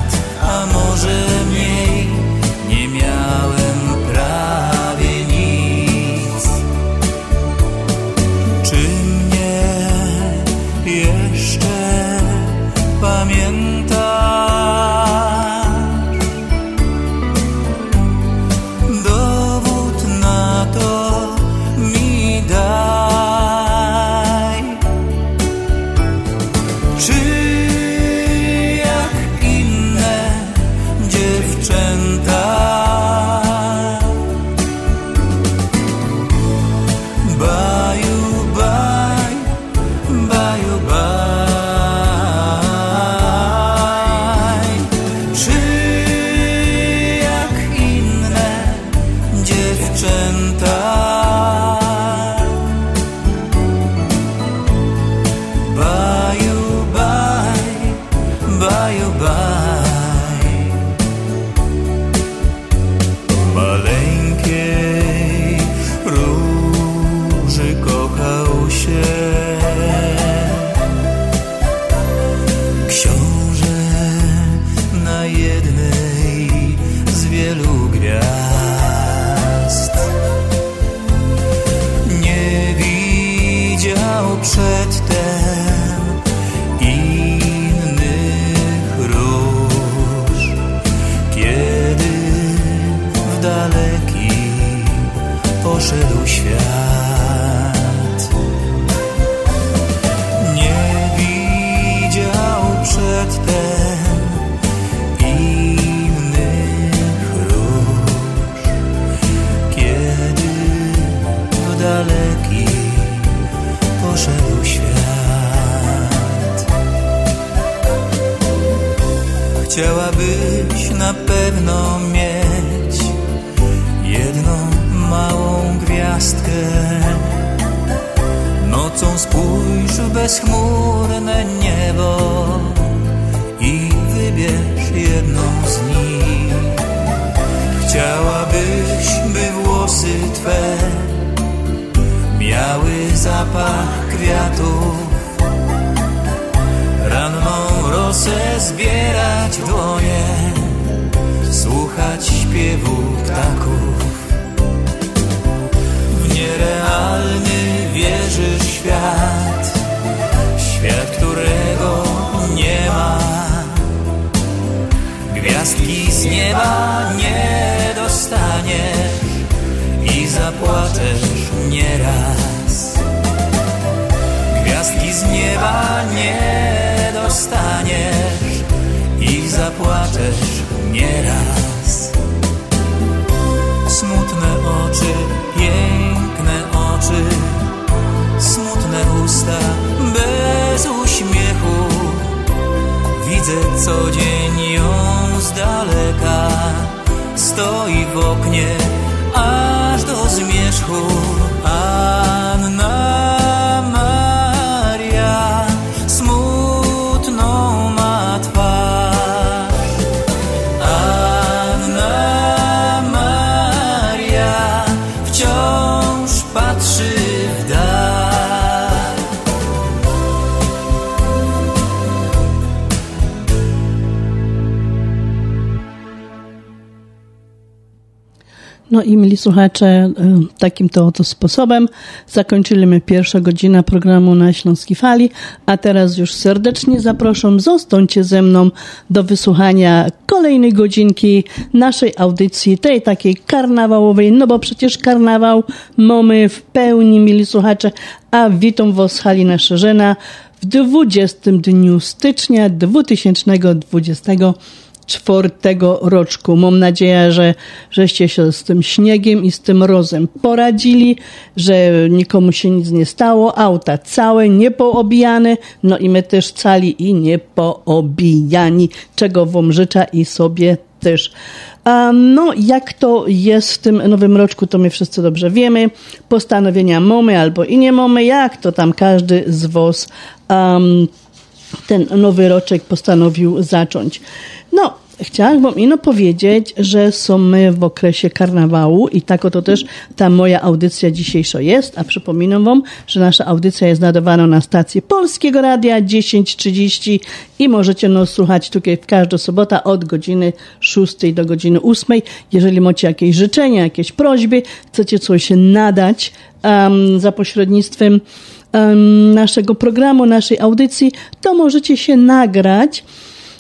słuchacze, e, takim to oto sposobem. Zakończyliśmy pierwszą godzinę programu na Śląskiej Fali, a teraz już serdecznie zapraszam, zostańcie ze mną do wysłuchania kolejnej godzinki naszej audycji, tej takiej karnawałowej, no bo przecież karnawał mamy w pełni, mili słuchacze, a witam was Halina Szerzena w 20 dniu stycznia 2020 czwartego roczku. Mam nadzieję, że żeście się z tym śniegiem i z tym mrozem poradzili, że nikomu się nic nie stało, auta całe, niepoobijane, no i my też cali i niepoobijani, czego wam życzę i sobie też. A no, jak to jest w tym nowym roczku, to my wszyscy dobrze wiemy. Postanowienia mamy albo i nie mamy, jak to tam każdy z was um, ten nowy roczek postanowił zacząć. No, chciałam Wam ino powiedzieć, że są my w okresie karnawału i tak oto też ta moja audycja dzisiejsza jest, a przypominam Wam, że nasza audycja jest nadawana na stacji Polskiego Radia 10.30 i możecie nas słuchać tutaj w każdą sobotę od godziny 6 do godziny 8. Jeżeli macie jakieś życzenia, jakieś prośby, chcecie coś nadać um, za pośrednictwem um, naszego programu, naszej audycji, to możecie się nagrać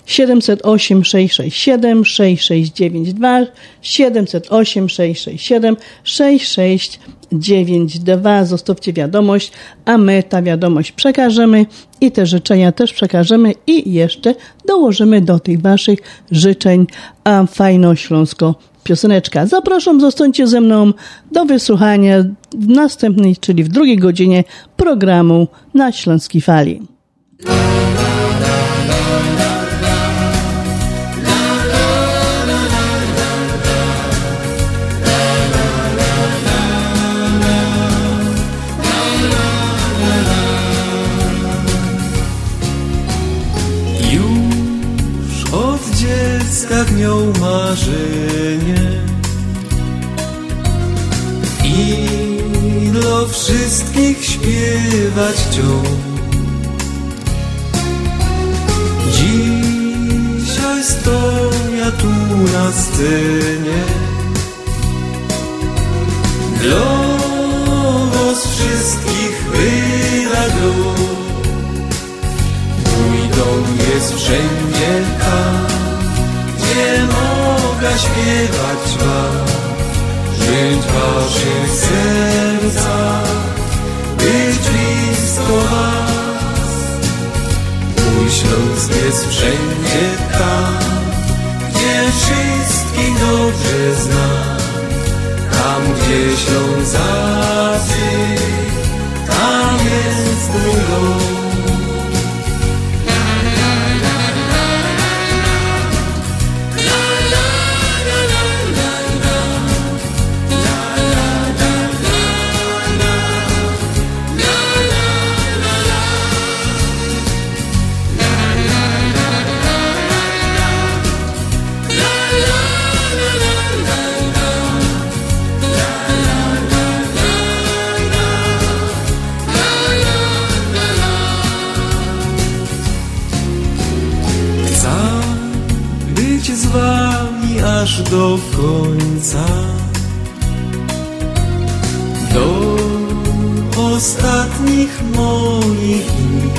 708 667 6692 708 667 6692 zostawcie wiadomość, a my ta wiadomość przekażemy i te życzenia też przekażemy i jeszcze dołożymy do tych waszych życzeń a fajno śląsko pioseneczka. Zapraszam, zostańcie ze mną do wysłuchania w następnej, czyli w drugiej godzinie programu na Śląskiej Fali. Miał marzenie i dla wszystkich śpiewać chciał. Dzisiaj stoję tu na scenie dla was wszystkich wyradą. Mój dom jest wszędzie tam, gdzie mogę śpiewać wam, żyć waszych sercach, być blisko was. Mój Śląsk jest wszędzie tam, gdzie wszystkich dobrze znam. Tam, gdzie Ślązacy, do końca. Do ostatnich moich dni.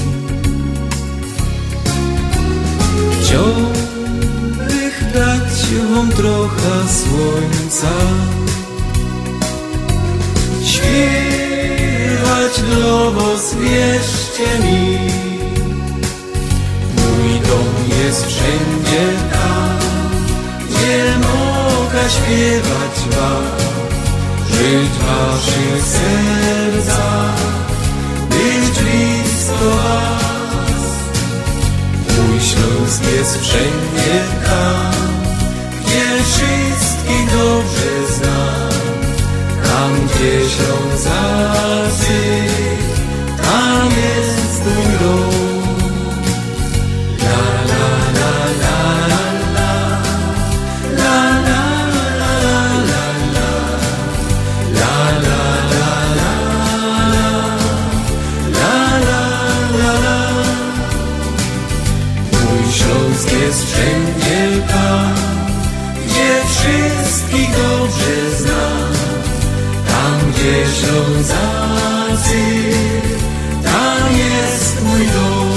Chciałbych dać wam trochę słońca. Śpiewać dla was, wierzcie mi. Mój dom jest wszędzie mogę śpiewać wam, żyć waszych sercach, być blisko was. Mój Śląsk jest wszędzie tam, gdzie wszystkich dobrze znam. Tam, gdzie Ślązacy, tam jest mój dom. Mój Ślązacy, tam jest mój dom.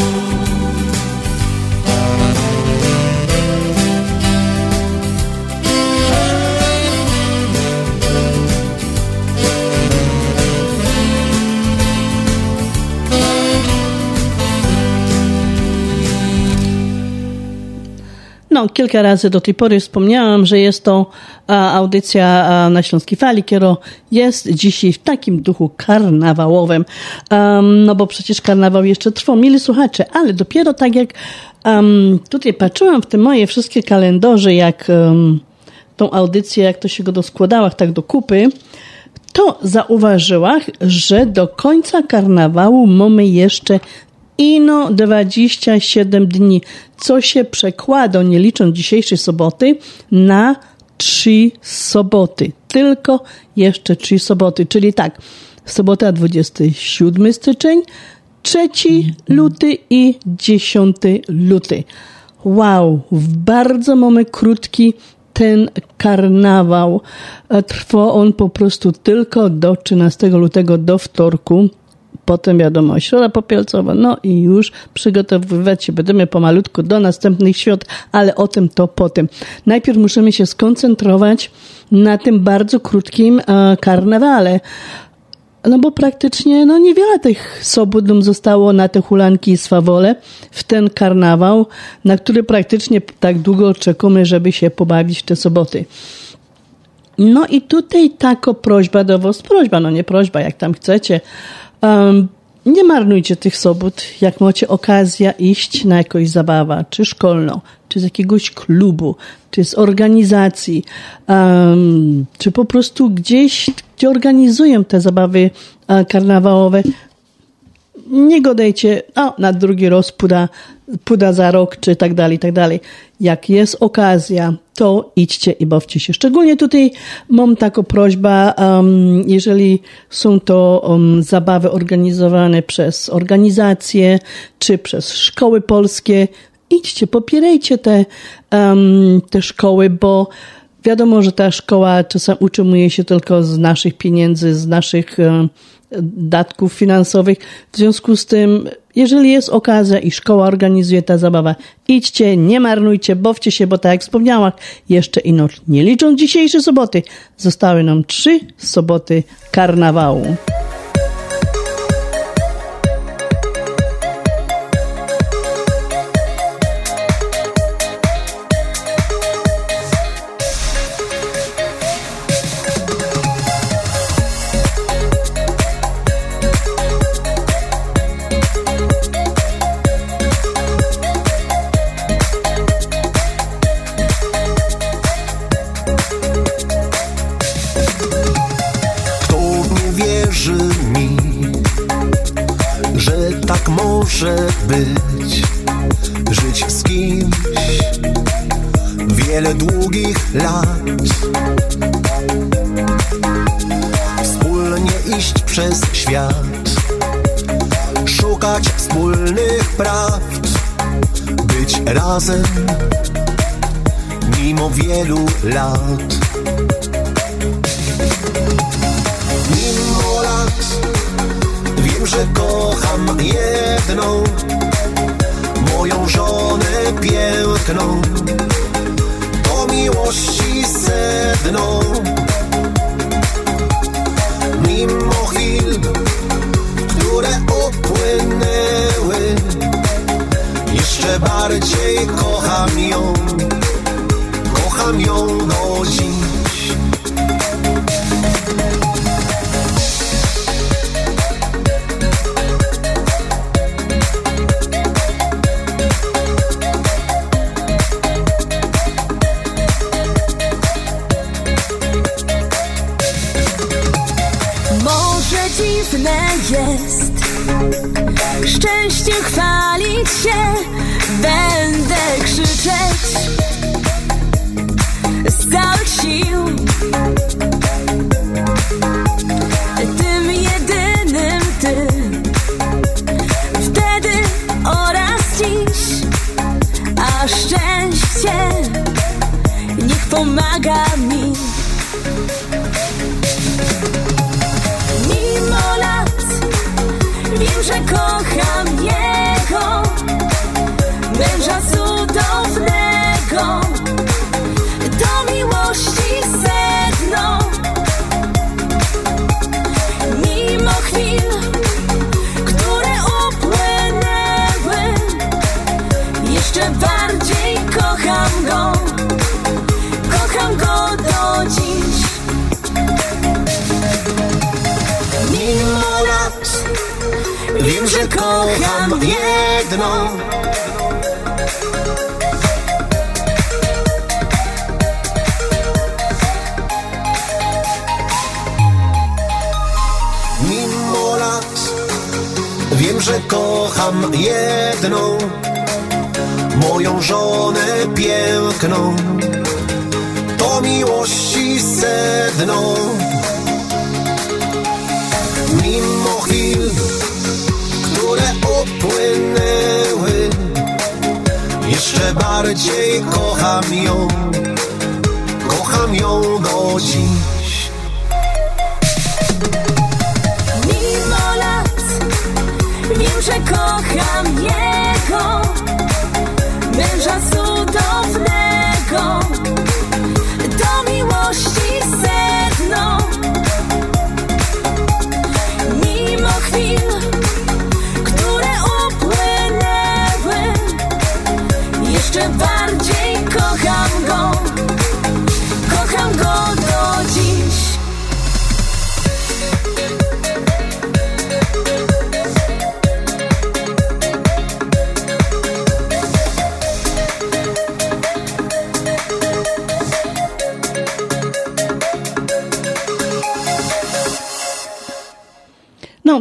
No, kilka razy do tej pory wspomniałam, że jest to audycja na Śląskiej Fali, która jest dzisiaj w takim duchu karnawałowym. No bo przecież karnawał jeszcze trwa. Mili słuchacze, ale dopiero tak jak tutaj patrzyłam w te moje wszystkie kalendarze, jak tą audycję, jak to się go doskładała, tak do kupy, to zauważyłam, że do końca karnawału mamy jeszcze ino 27 dni, co się przekłada, nie licząc dzisiejszej soboty, na trzy soboty. Tylko jeszcze trzy soboty, czyli tak, sobota 27 styczeń, 3 luty i 10 luty. Wow, bardzo mamy krótki ten karnawał. E, Trwa on po prostu tylko do 13 lutego, do wtorku. Potem wiadomo, środa popielcowa, no i już przygotowywać się będziemy pomalutku do następnych świąt, ale o tym to potem. Najpierw musimy się skoncentrować na tym bardzo krótkim e, karnawale. No bo praktycznie no niewiele tych sobot zostało na te hulanki i swawole w ten karnawał, na który praktycznie tak długo czekamy, żeby się pobawić w te soboty. No i tutaj taka prośba do was, prośba, no nie prośba, jak tam chcecie. Um, nie marnujcie tych sobot, jak macie okazję iść na jakąś zabawę, czy szkolną, czy z jakiegoś klubu, czy z organizacji, um, czy po prostu gdzieś, gdzie organizują te zabawy e, karnawałowe. Nie godajcie, o, na drugi raz puda, puda za rok, czy tak dalej, tak dalej. Jak jest okazja, to idźcie i bawcie się. Szczególnie tutaj mam taką prośbę, um, jeżeli są to um, zabawy organizowane przez organizacje, czy przez szkoły polskie, idźcie, popierajcie te, um, te szkoły, bo wiadomo, że ta szkoła czasem utrzymuje się tylko z naszych pieniędzy, z naszych datków finansowych. W związku z tym, jeżeli jest okazja i szkoła organizuje tę zabawę, idźcie, nie marnujcie, bawcie się, bo tak jak wspomniałam, jeszcze ino, nie licząc dzisiejszej soboty, zostały nam trzy soboty karnawału. Razem mimo wielu lat.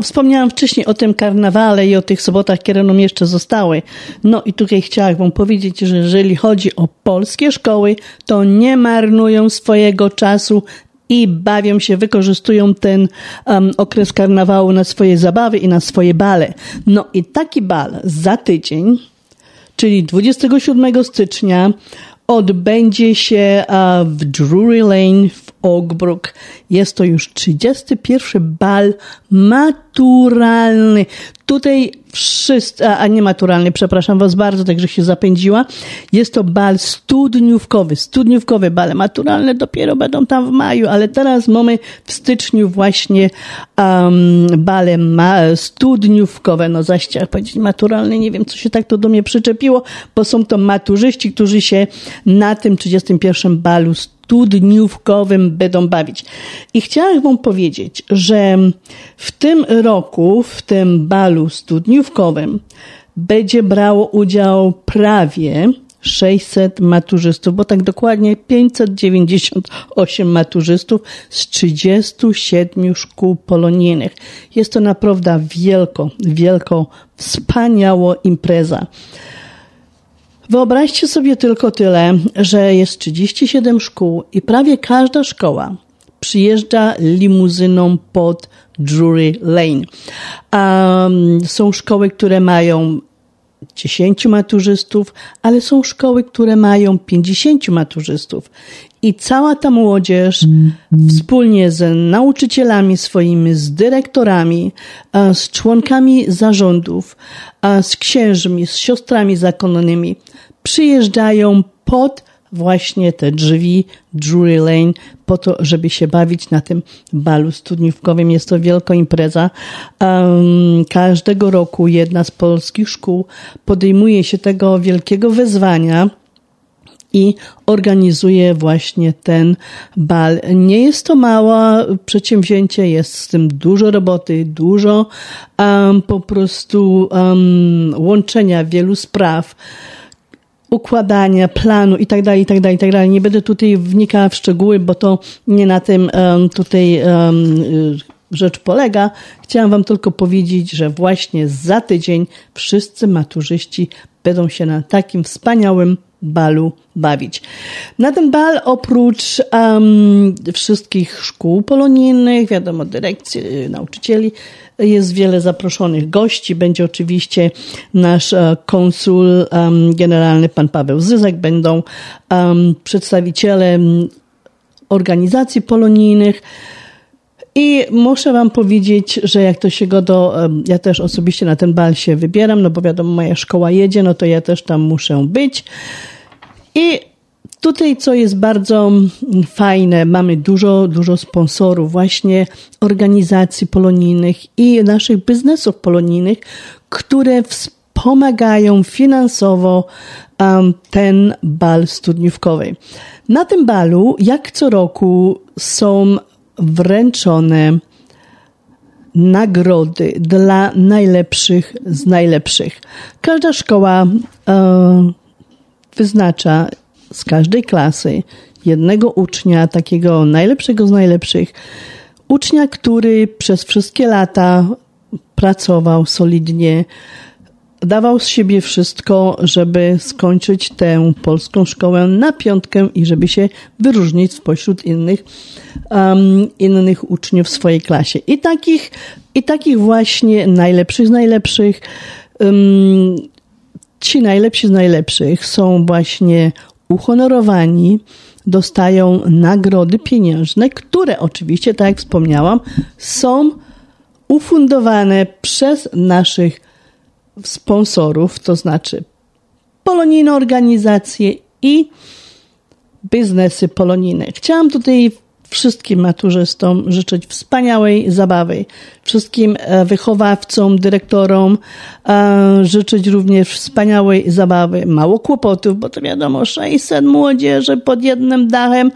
Wspomniałam wcześniej o tym karnawale i o tych sobotach, które nam jeszcze zostały. No i tutaj chciałam wam powiedzieć, że jeżeli chodzi o polskie szkoły, to nie marnują swojego czasu i bawią się, wykorzystują ten um, okres karnawału na swoje zabawy i na swoje bale. No i taki bal za tydzień, czyli 27 stycznia, odbędzie się w Drury Lane w Oakbrook. Jest to już 31 bal maturalny. Tutaj wszyscy, a, a nie maturalny, przepraszam was bardzo, także się zapędziła. Jest to bal studniówkowy. Studniówkowe bale maturalne dopiero będą tam w maju, ale teraz mamy w styczniu właśnie um, bale ma, studniówkowe. No zaś chciałam powiedzieć maturalne, nie wiem, co się tak to do mnie przyczepiło, bo są to maturzyści, którzy się na tym 31 balu studniówkowym będą bawić. I chciałam wam powiedzieć, że w tym roku, w tym balu studniówkowym będzie brało udział prawie 600 maturzystów, bo tak dokładnie 598 maturzystów z 37 szkół polonijnych. Jest to naprawdę wielko, wielko, wspaniała impreza. Wyobraźcie sobie tylko tyle, że jest 37 szkół i prawie każda szkoła przyjeżdża limuzyną pod Drury Lane. Um, są szkoły, które mają 10 maturzystów, ale są szkoły, które mają 50 maturzystów. I cała ta młodzież wspólnie z nauczycielami swoimi, z dyrektorami, z członkami zarządów, z księżmi, z siostrami zakonnymi przyjeżdżają pod właśnie te drzwi Drury Lane po to, żeby się bawić na tym balu studniówkowym. Jest to wielka impreza. Um, każdego roku jedna z polskich szkół podejmuje się tego wielkiego wyzwania i organizuje właśnie ten bal. Nie jest to małe przedsięwzięcie, jest z tym dużo roboty, dużo um, po prostu um, łączenia wielu spraw układania planu i tak dalej, i tak dalej, i tak dalej. Nie będę tutaj wnikała w szczegóły, bo to nie na tym um, tutaj um, rzecz polega. Chciałam Wam tylko powiedzieć, że właśnie za tydzień wszyscy maturzyści będą się na takim wspaniałym balu bawić. Na ten bal oprócz um, wszystkich szkół polonijnych, wiadomo, dyrekcji, nauczycieli, jest wiele zaproszonych gości. Będzie oczywiście nasz uh, konsul um, generalny, pan Paweł Zyzek, będą um, przedstawiciele organizacji polonijnych, i muszę Wam powiedzieć, że jak to się go do, ja też osobiście na ten bal się wybieram, no bo wiadomo, moja szkoła jedzie, no to ja też tam muszę być. I tutaj, co jest bardzo fajne, mamy dużo, dużo sponsorów, właśnie organizacji polonijnych i naszych biznesów polonijnych, które wspomagają finansowo ten bal studniówkowy. Na tym balu, jak co roku, są wręczone nagrody dla najlepszych z najlepszych. Każda szkoła e, wyznacza z każdej klasy jednego ucznia, takiego najlepszego z najlepszych. Ucznia, który przez wszystkie lata pracował solidnie, dawał z siebie wszystko, żeby skończyć tę polską szkołę na piątkę i żeby się wyróżnić spośród innych, um, innych uczniów w swojej klasie. I takich, i takich właśnie najlepszych z najlepszych, um, ci najlepsi z najlepszych są właśnie uhonorowani, dostają nagrody pieniężne, które oczywiście, tak jak wspomniałam, są ufundowane przez naszych sponsorów, to znaczy polonijne organizacje i biznesy polonijne. Chciałam tutaj wszystkim maturzystom życzyć wspaniałej zabawy, wszystkim e, wychowawcom, dyrektorom e, życzyć również wspaniałej zabawy, mało kłopotów, bo to wiadomo, 600 młodzieży pod jednym dachem,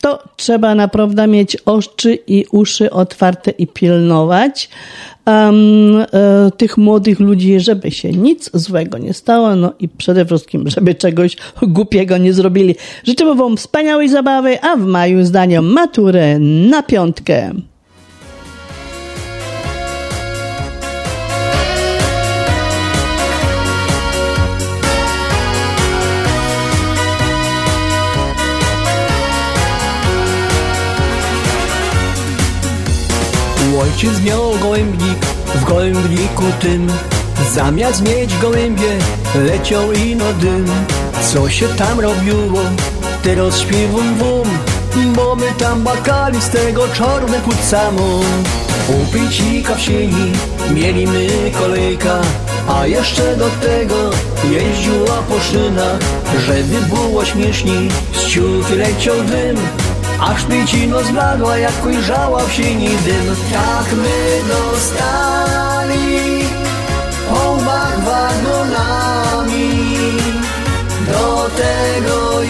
to trzeba naprawdę mieć oczy i uszy otwarte i pilnować um, e, tych młodych ludzi, żeby się nic złego nie stało, no i przede wszystkim, żeby czegoś głupiego nie zrobili. Życzymy Wam wspaniałej zabawy, a w maju zdaniem maturę na piątkę. Ojciec miał gołębnik, w gołębniku tym. Zamiast mieć gołębie, leciał ino dym. Co się tam robiło, teraz śpiewam wam Bo my tam bakali z tego czarne samą U picika w sieni mieliśmy kolejka A jeszcze do tego jeździła po szynach Żeby było śmieszniej, z ciuchy leciał dym Aż pięcino zbladła, jak ujrzała w sieni dym. Tak my dostali po łbach wagonami. Do tego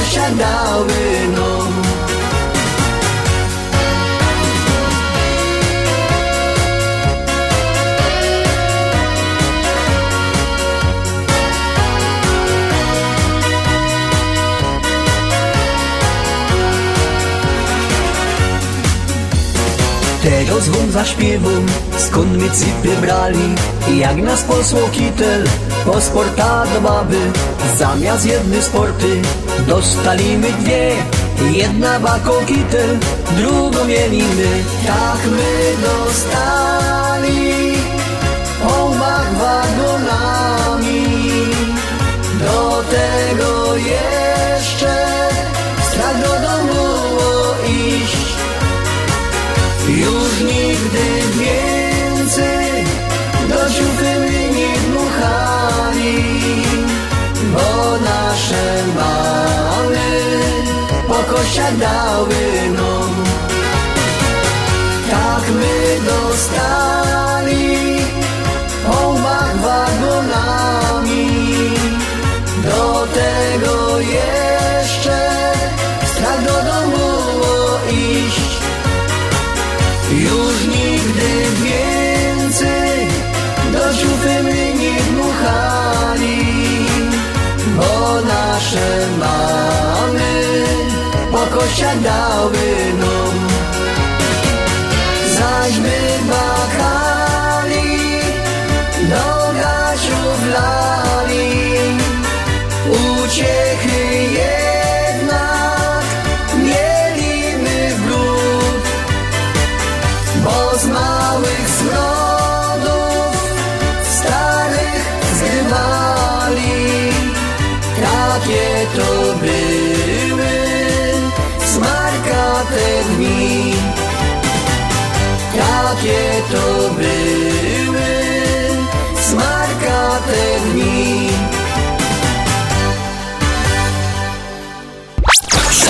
po kościach dały nam Tego zwon zaśpiewą, skąd my cypy brali? Jak nas posłał kitel, po sporta do baby? Zamiast jedny sporty, dostalimy dwie. Jedna bako kitel, drugą mielimy Tak my dostali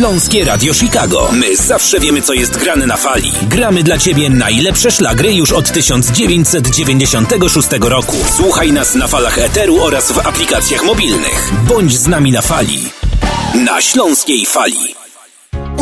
Śląskie Radio Chicago. My zawsze wiemy, co jest grane na fali. Gramy dla Ciebie najlepsze szlagry już od 1996 roku. Słuchaj nas na falach Eteru oraz w aplikacjach mobilnych. Bądź z nami na fali. Na Śląskiej Fali.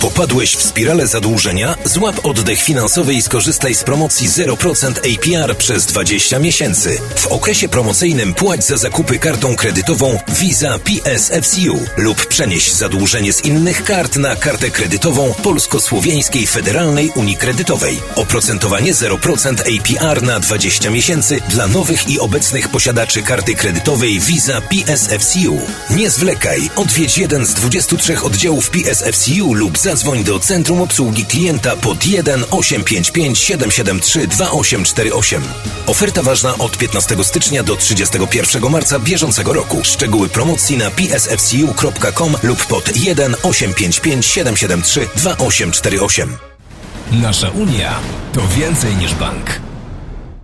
Popadłeś w spiralę zadłużenia? Złap oddech finansowy i skorzystaj z promocji 0% APR przez 20 miesięcy. W okresie promocyjnym płać za zakupy kartą kredytową Visa PSFCU lub przenieś zadłużenie z innych kart na kartę kredytową Polsko-Słowiańskiej Federalnej Unii Kredytowej. Oprocentowanie 0% APR na 20 miesięcy dla nowych i obecnych posiadaczy karty kredytowej Visa PSFCU. Nie zwlekaj, odwiedź jeden z 23 oddziałów PSFCU lub zadzwoń do Centrum Obsługi Klienta pod 1 855 773 2848. Oferta ważna od 15 stycznia do 31 marca bieżącego roku. Szczegóły promocji na psfcu.com lub pod 1 855 773 2848. Nasza Unia to więcej niż bank.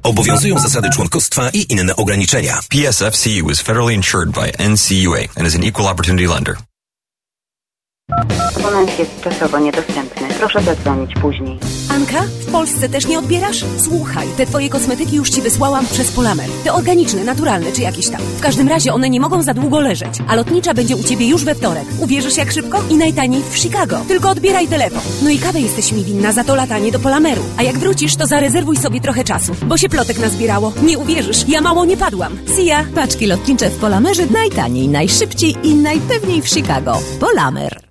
Obowiązują zasady członkostwa i inne ograniczenia. PSFCU is federally insured by NCUA and is an equal opportunity lender. Abonent jest czasowo niedostępny. Proszę zadzwonić później. Anka, w Polsce też nie odbierasz? Słuchaj, te twoje kosmetyki już ci wysłałam przez Polamer. Te organiczne, naturalne czy jakieś tam. W każdym razie one nie mogą za długo leżeć, a lotnicza będzie u ciebie już we wtorek. Uwierzysz jak szybko? I najtaniej w Chicago. Tylko odbieraj telefon. No i kawę jesteś mi winna za to latanie do Polameru. A jak wrócisz, to zarezerwuj sobie trochę czasu, bo się plotek nazbierało. Nie uwierzysz, ja mało nie padłam. See ya. Paczki lotnicze w Polamerze najtaniej, najszybciej i najpewniej w Chicago. Polamer.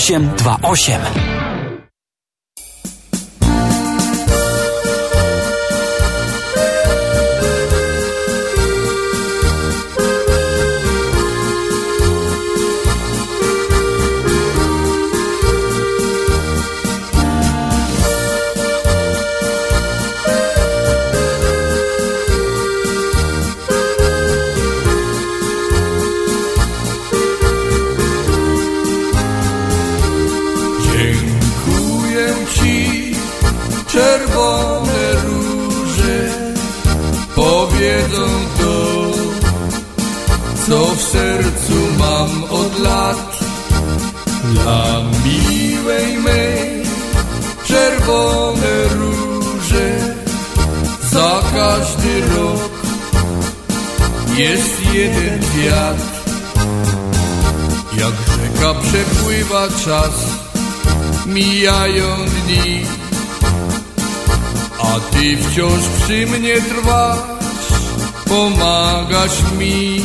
828. Dla miłej mej, czerwone róże, za każdy rok jest jeden wiatr. Jak rzeka przepływa czas, mijają dni, a ty wciąż przy mnie trwasz, pomagasz mi.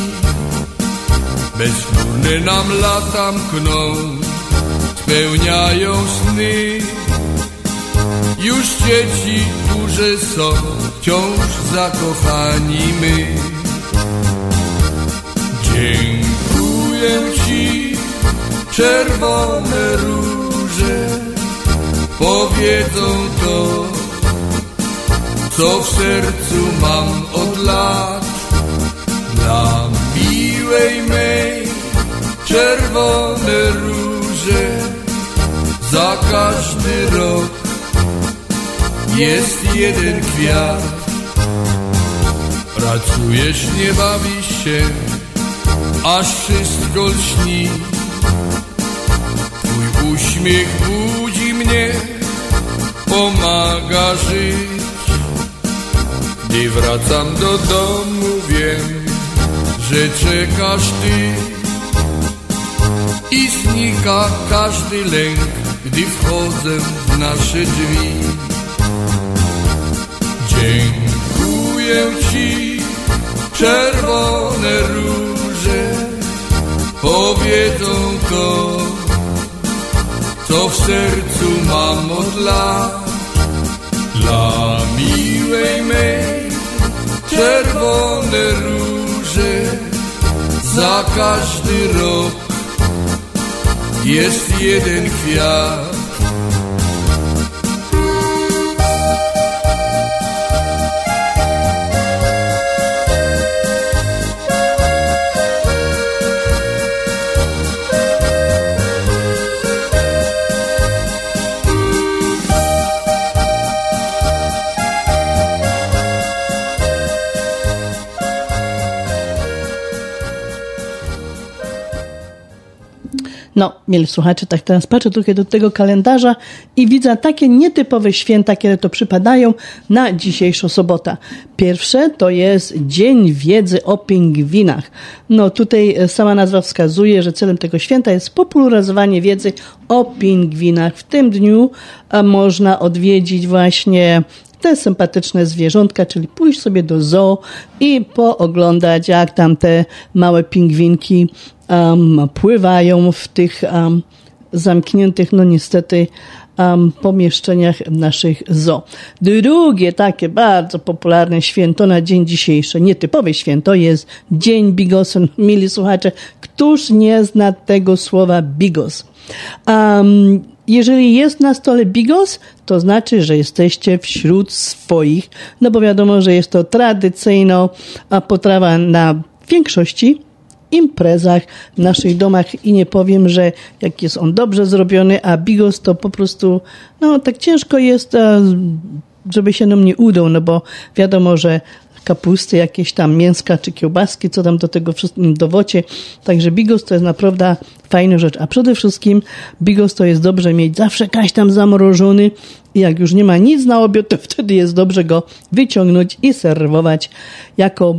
Bezchmurne nam lata mkną, spełniają sny, Już dzieci duże są, wciąż zakochani my. Dziękuję Ci, czerwone róże, powiedzą to, co w sercu mam od lat. Dla miłej mej, czerwone róże, za każdy rok jest jeden kwiat. Pracujesz, nie bawisz się, aż wszystko lśni. Twój uśmiech budzi mnie, pomaga żyć. Gdy wracam do domu, wiem, że czekasz ty. I znika każdy lęk, gdy wchodzę w nasze drzwi. Dziękuję Ci, czerwone róże, powiedzą to, co w sercu mam od lat. Dla miłej mej, czerwone róże, za każdy rok jest jeden kwiat. Mieli słuchacze, tak teraz patrzę trochę do tego kalendarza i widzę takie nietypowe święta, które to przypadają na dzisiejszą sobotę. Pierwsze to jest Dzień Wiedzy o Pingwinach. No, tutaj e, sama nazwa wskazuje, że celem tego święta jest popularyzowanie wiedzy o pingwinach. W tym dniu a, można odwiedzić właśnie te sympatyczne zwierzątka, czyli pójść sobie do zoo i pooglądać, jak tam te małe pingwinki um, pływają w tych um, zamkniętych, no niestety, um, pomieszczeniach naszych zoo. Drugie takie bardzo popularne święto na dzień dzisiejszy, nietypowe święto jest Dzień Bigosu. Mili słuchacze, któż nie zna tego słowa bigos? Um, jeżeli jest na stole bigos, to znaczy, że jesteście wśród swoich, no bo wiadomo, że jest to tradycyjna potrawa na większości imprezach w naszych domach. I nie powiem, że jak jest on dobrze zrobiony, a bigos to po prostu, no tak ciężko jest, żeby się nam nie udał, no bo wiadomo, że kapusty, jakieś tam mięska czy kiełbaski, co tam do tego dowocie. Także bigos to jest naprawdę fajna rzecz. A przede wszystkim bigos to jest dobrze mieć zawsze kaś tam zamrożony i jak już nie ma nic na obiad, to wtedy jest dobrze go wyciągnąć i serwować jako uh,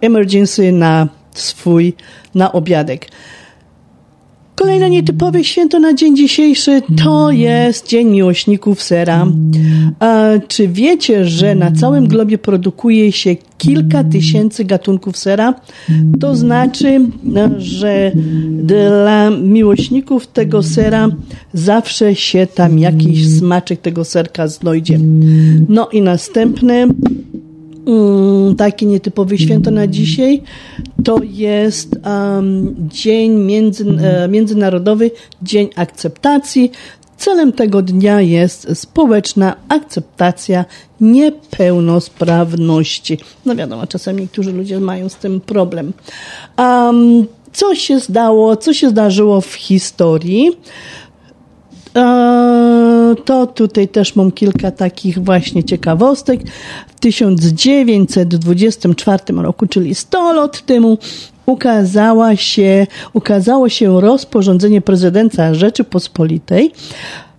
emergency na swój, na obiadek. Kolejne nietypowe święto na dzień dzisiejszy to jest Dzień Miłośników Sera. A czy wiecie, że na całym globie produkuje się kilka tysięcy gatunków sera? To znaczy, że dla miłośników tego sera zawsze się tam jakiś smaczek tego serka znajdzie. No i następne um, takie nietypowe święto na dzisiaj to jest um, Dzień między, e, Międzynarodowy Dzień Akceptacji. Celem tego dnia jest społeczna akceptacja niepełnosprawności. No wiadomo, czasami niektórzy ludzie mają z tym problem. Um, co się zdało, co się zdarzyło w historii? To tutaj też mam kilka takich właśnie ciekawostek. W 1924 roku, czyli 100 lat temu, ukazała się, ukazało się rozporządzenie prezydenta Rzeczypospolitej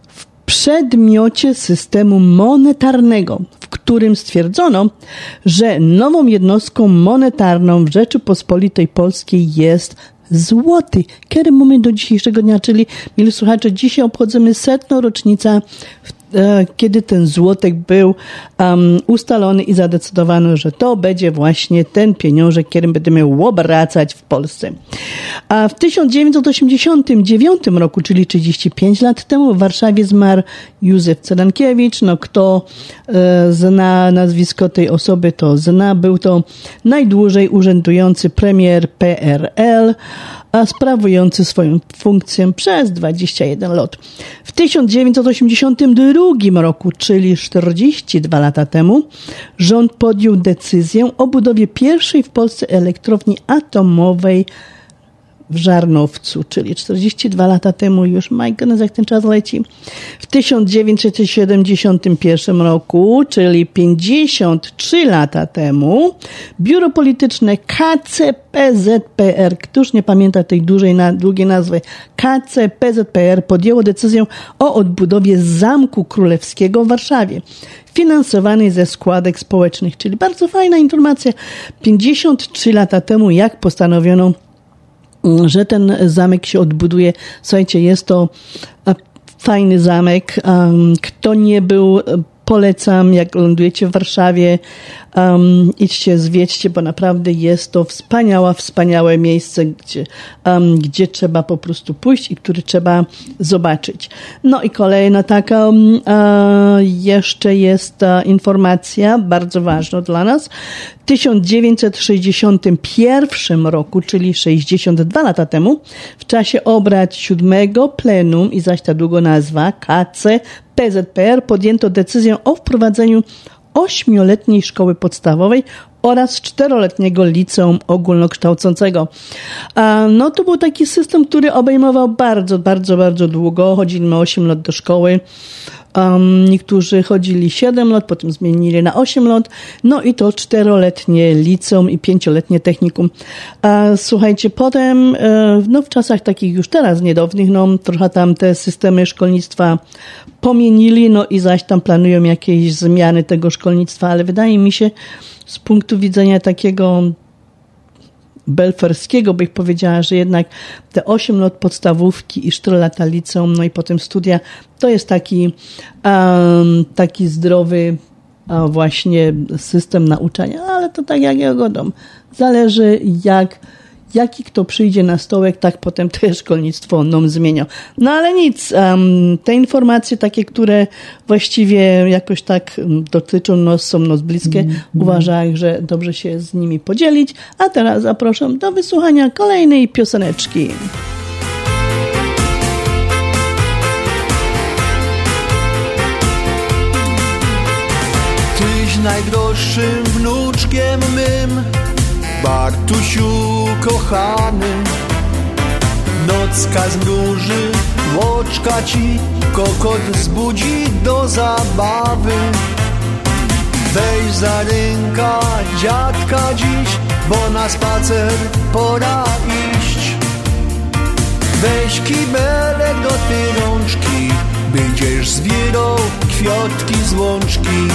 w przedmiocie systemu monetarnego, w którym stwierdzono, że nową jednostką monetarną w Rzeczypospolitej Polskiej jest złoty. Kiedy mamy do dzisiejszego dnia, czyli, mieli słuchacze, dzisiaj obchodzimy setną rocznicę e, kiedy ten złotek był um, ustalony i zadecydowano, że to będzie właśnie ten pieniążek, którym będziemy obracać w Polsce. A w 1989 roku, czyli 35 lat temu, w Warszawie zmarł Józef Cerankiewicz. No, kto e, zna nazwisko tej osoby, to zna. Był to najdłużej urzędujący premier PRL a sprawujący swoją funkcję przez 21 lat. W 1982 roku, czyli 42 lata temu, rząd podjął decyzję o budowie pierwszej w Polsce elektrowni atomowej w Żarnowcu, czyli 42 lata temu już, my goodness, jak ten czas leci. W 1971 roku, czyli 53 lata temu, biuro polityczne KCPZPR, któż nie pamięta tej dużej, długiej nazwy, KCPZPR podjęło decyzję o odbudowie Zamku Królewskiego w Warszawie finansowanej ze składek społecznych, czyli bardzo fajna informacja. 53 lata temu, jak postanowiono że ten zamek się odbuduje. Słuchajcie, jest to fajny zamek. Kto nie był, polecam, jak lądujecie w Warszawie, um, idźcie, zwiedźcie, bo naprawdę jest to wspaniała, wspaniałe miejsce, gdzie, um, gdzie trzeba po prostu pójść i który trzeba zobaczyć. No i kolejna taka um, jeszcze jest ta informacja, bardzo ważna dla nas. W 1961 roku, czyli 62 lata temu, w czasie obrad siódmego plenum i zaś ta długo nazwa KC PZPR podjęto decyzję o wprowadzeniu ośmioletniej szkoły podstawowej oraz czteroletniego liceum ogólnokształcącego. No to był taki system, który obejmował bardzo, bardzo, bardzo długo. Chodziliśmy 8 lat do szkoły. Um, niektórzy chodzili 7 lat, potem zmienili na 8 lat, no i to czteroletnie liceum i pięcioletnie technikum. A, słuchajcie, potem, e, no w czasach takich już teraz niedawnych, no trochę tam te systemy szkolnictwa pomienili, no i zaś tam planują jakieś zmiany tego szkolnictwa, ale wydaje mi się, z punktu widzenia takiego belferskiego, bych powiedziała, że jednak te 8 lat podstawówki i 4 lata liceum, no i potem studia, to jest taki, um, taki zdrowy właśnie system nauczania, ale to tak jak ja godam. Zależy jak jaki kto przyjdzie na stołek, tak potem też szkolnictwo nam zmienia. No ale nic, um, te informacje takie, które właściwie jakoś tak dotyczą nas, są nas bliskie, mm, uważam, że dobrze się z nimi podzielić. A teraz zapraszam do wysłuchania kolejnej pioseneczki. Tyś najdroższym wnuczkiem mym Bartusiu kochany Nocka zmruży, łoczka ci Kokot zbudzi do zabawy. Weź za rynka dziadka dziś Bo na spacer pora iść. Weź kibelek do ty rączki Będziesz zbierał kwiatki z łączki.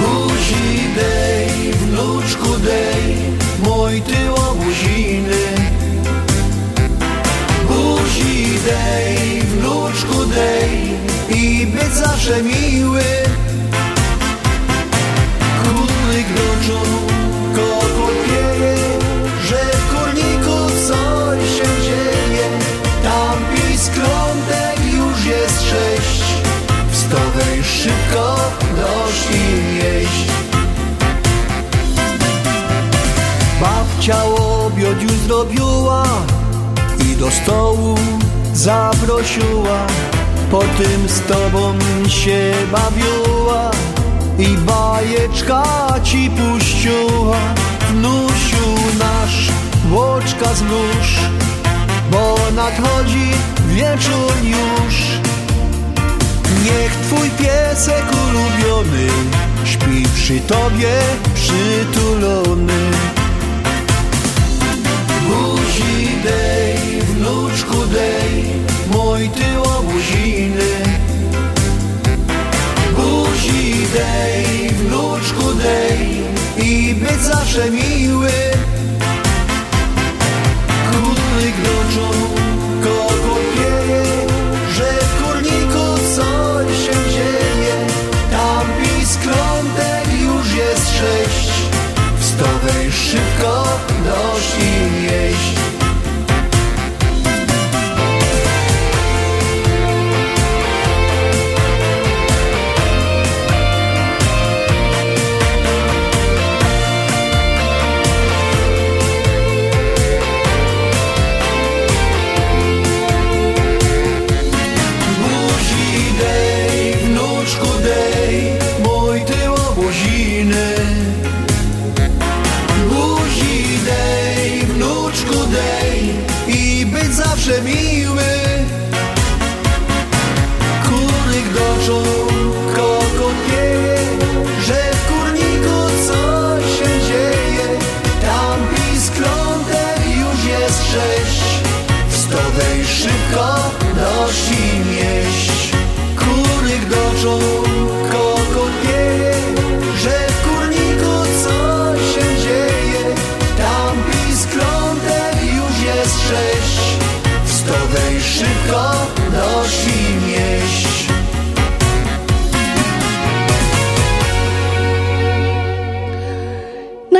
Buzi dej, wnuczku być zawsze miły. Krótny groczą, kokot pieje, że w kurniku coś się dzieje. Tam piskrątek już jest sześć, wstawaj szybko, dość im jeść. Babcia obiad już zrobiła i do stołu zaprosiła. Potem z tobą się bawiła i bajeczka ci puściła. Wnusiu nasz, łoczka zmruż, bo nadchodzi wieczór już. Niech twój piesek ulubiony śpi przy tobie przytulony. Buzi dej, wnuczku dej, mój ty dej, wnuczku dej i być zawsze miły. Krótny gnoczą kogo pieje, że w kurniku coś się dzieje. Tam pisklątek już jest sześć, w stowej szybko dość i jeść.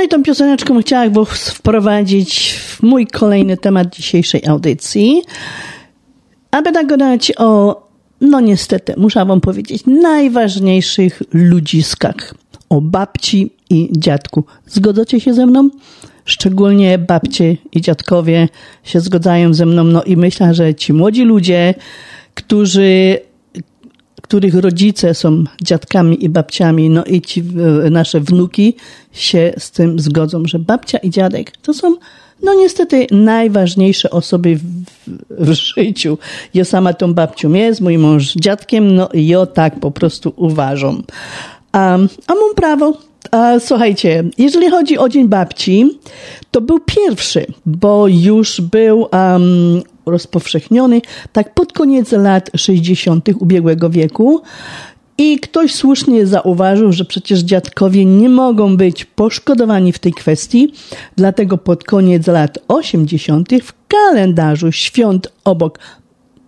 Tą pioseneczką chciałam wprowadzić w mój kolejny temat dzisiejszej audycji, aby nagadać o, no niestety, muszę Wam powiedzieć, najważniejszych ludziskach. O babci i dziadku. Zgodzacie się ze mną? Szczególnie babcie i dziadkowie się zgodzają ze mną, no i myślę, że ci młodzi ludzie, którzy których rodzice są dziadkami i babciami, no i ci nasze wnuki się z tym zgodzą, że babcia i dziadek to są no niestety najważniejsze osoby w, w życiu. Ja sama tą babcią jest, mój mąż dziadkiem, no i ja tak po prostu uważam. A, a mam prawo. A, słuchajcie, jeżeli chodzi o Dzień Babci, to był pierwszy, bo już był um, rozpowszechniony tak pod koniec lat 60. ubiegłego wieku. I ktoś słusznie zauważył, że przecież dziadkowie nie mogą być poszkodowani w tej kwestii, dlatego pod koniec lat 80. w kalendarzu świąt obok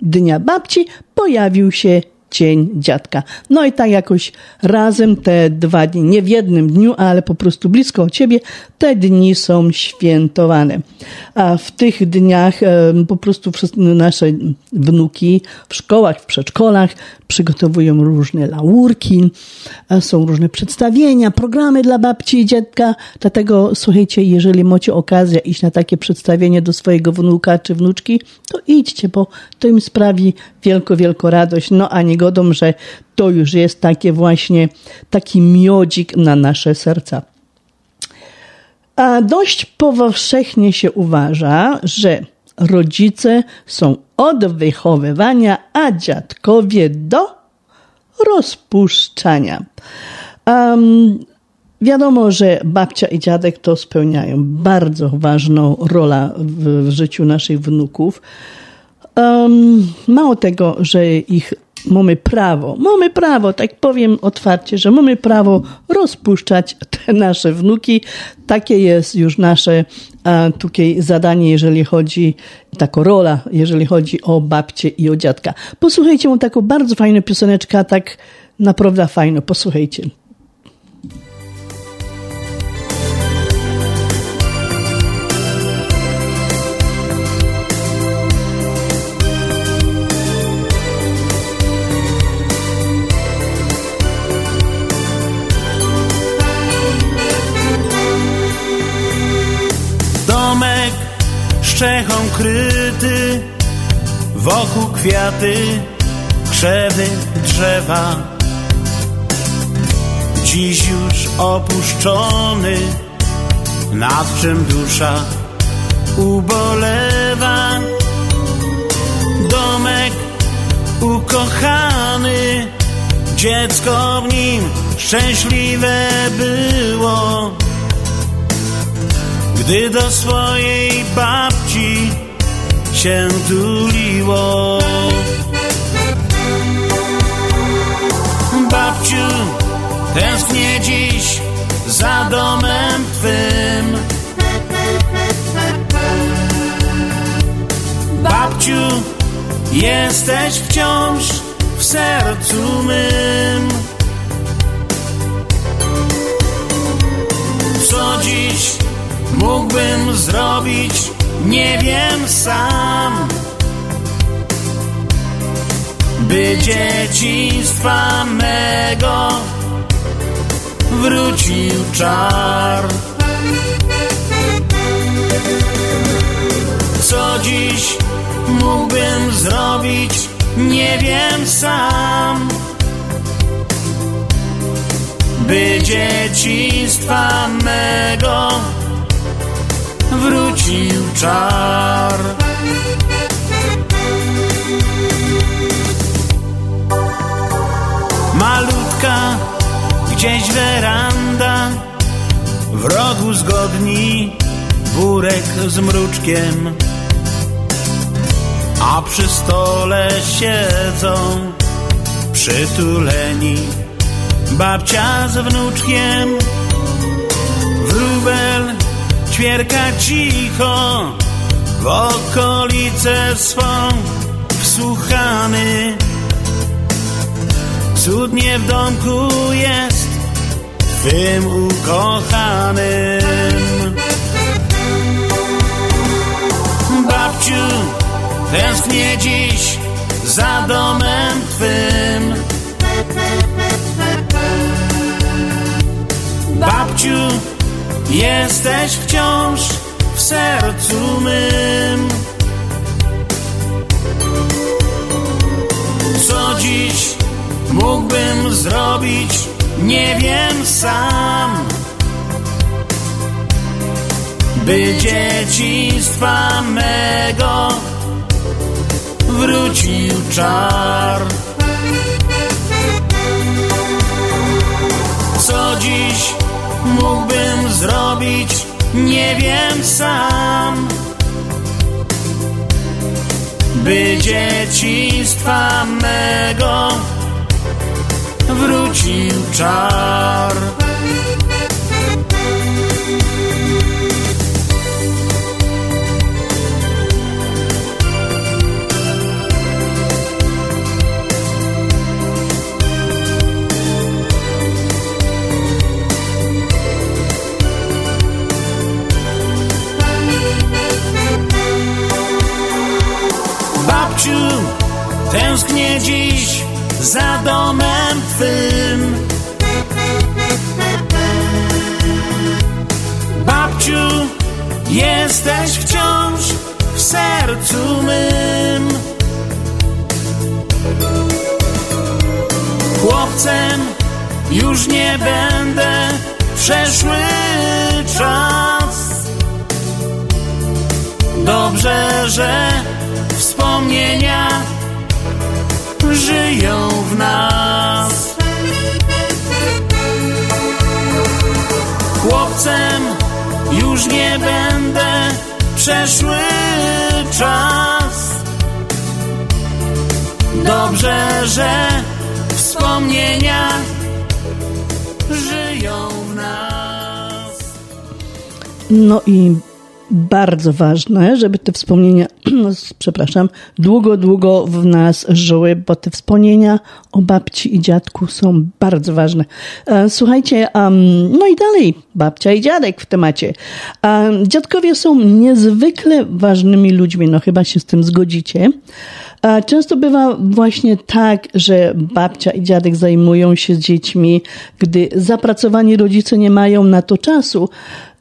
Dnia Babci pojawił się Cień Dziadka. No i tak jakoś razem te dwa dni, nie w jednym dniu, ale po prostu blisko ciebie, te dni są świętowane. A w tych dniach po prostu nasze wnuki w szkołach, w przedszkolach przygotowują różne laurki, są różne przedstawienia, programy dla babci i dziadka. Dlatego słuchajcie, jeżeli macie okazję iść na takie przedstawienie do swojego wnuka czy wnuczki, to idźcie, bo to im sprawi wielko, wielko radość. No a nie godą, że to już jest takie właśnie taki miodzik na nasze serca. A dość powszechnie się uważa, że rodzice są od wychowywania, a dziadkowie do rozpuszczania. Um, wiadomo, że babcia i dziadek to spełniają bardzo ważną rolę w, w życiu naszych wnuków. Um, mało tego, że ich mamy prawo, mamy prawo, tak powiem otwarcie, że mamy prawo rozpuszczać te nasze wnuki. Takie jest już nasze tutaj zadanie, jeżeli chodzi, taka rola, jeżeli chodzi o babcie i o dziadka. Posłuchajcie, mam taką bardzo fajną pioseneczkę, tak naprawdę fajną, posłuchajcie. Strzechą kryty, wokół kwiaty, krzewy, drzewa. Dziś już opuszczony, nad czym dusza ubolewa. Domek ukochany, dziecko w nim szczęśliwe było gdy do swojej babci się tuliło. Babciu, tęsknię dziś za domem twym. Babciu, jesteś wciąż w sercu mym. Co dziś mógłbym zrobić, nie wiem sam. By dzieciństwa mego wrócił czar. Co dziś mógłbym zrobić, nie wiem sam. By dzieciństwa mego wrócił czar. Malutka gdzieś weranda w rogu zgodni burek z mruczkiem a przy stole siedzą przytuleni babcia z wnuczkiem wróbel ćwierka cicho w okolice swą wsłuchany. Cudnie w domku jest twym ukochanym. Babciu Tęsknię dziś za domem Twym. Babciu, jesteś wciąż w sercu mym. Co dziś mógłbym zrobić, nie wiem sam. By dzieciństwa mego wrócił czar. Co dziś mógłbym zrobić, nie wiem sam. By dzieciństwa mego wrócił czar. Babciu, tęsknię dziś za domem Twym. Babciu, jesteś wciąż w sercu mym. Chłopcem już nie będę przeszły czas. Dobrze, że wspomnienia żyją w nas. Chłopcem już nie będę przeszły czas. Dobrze, że wspomnienia żyją w nas. No i bardzo ważne, żeby te wspomnienia, przepraszam, długo, długo w nas żyły, bo te wspomnienia o babci i dziadku są bardzo ważne. E, słuchajcie, no i dalej, babcia i dziadek w temacie. Um, dziadkowie są niezwykle ważnymi ludźmi, no chyba się z tym zgodzicie. Często bywa właśnie tak, że babcia i dziadek zajmują się dziećmi, gdy zapracowani rodzice nie mają na to czasu,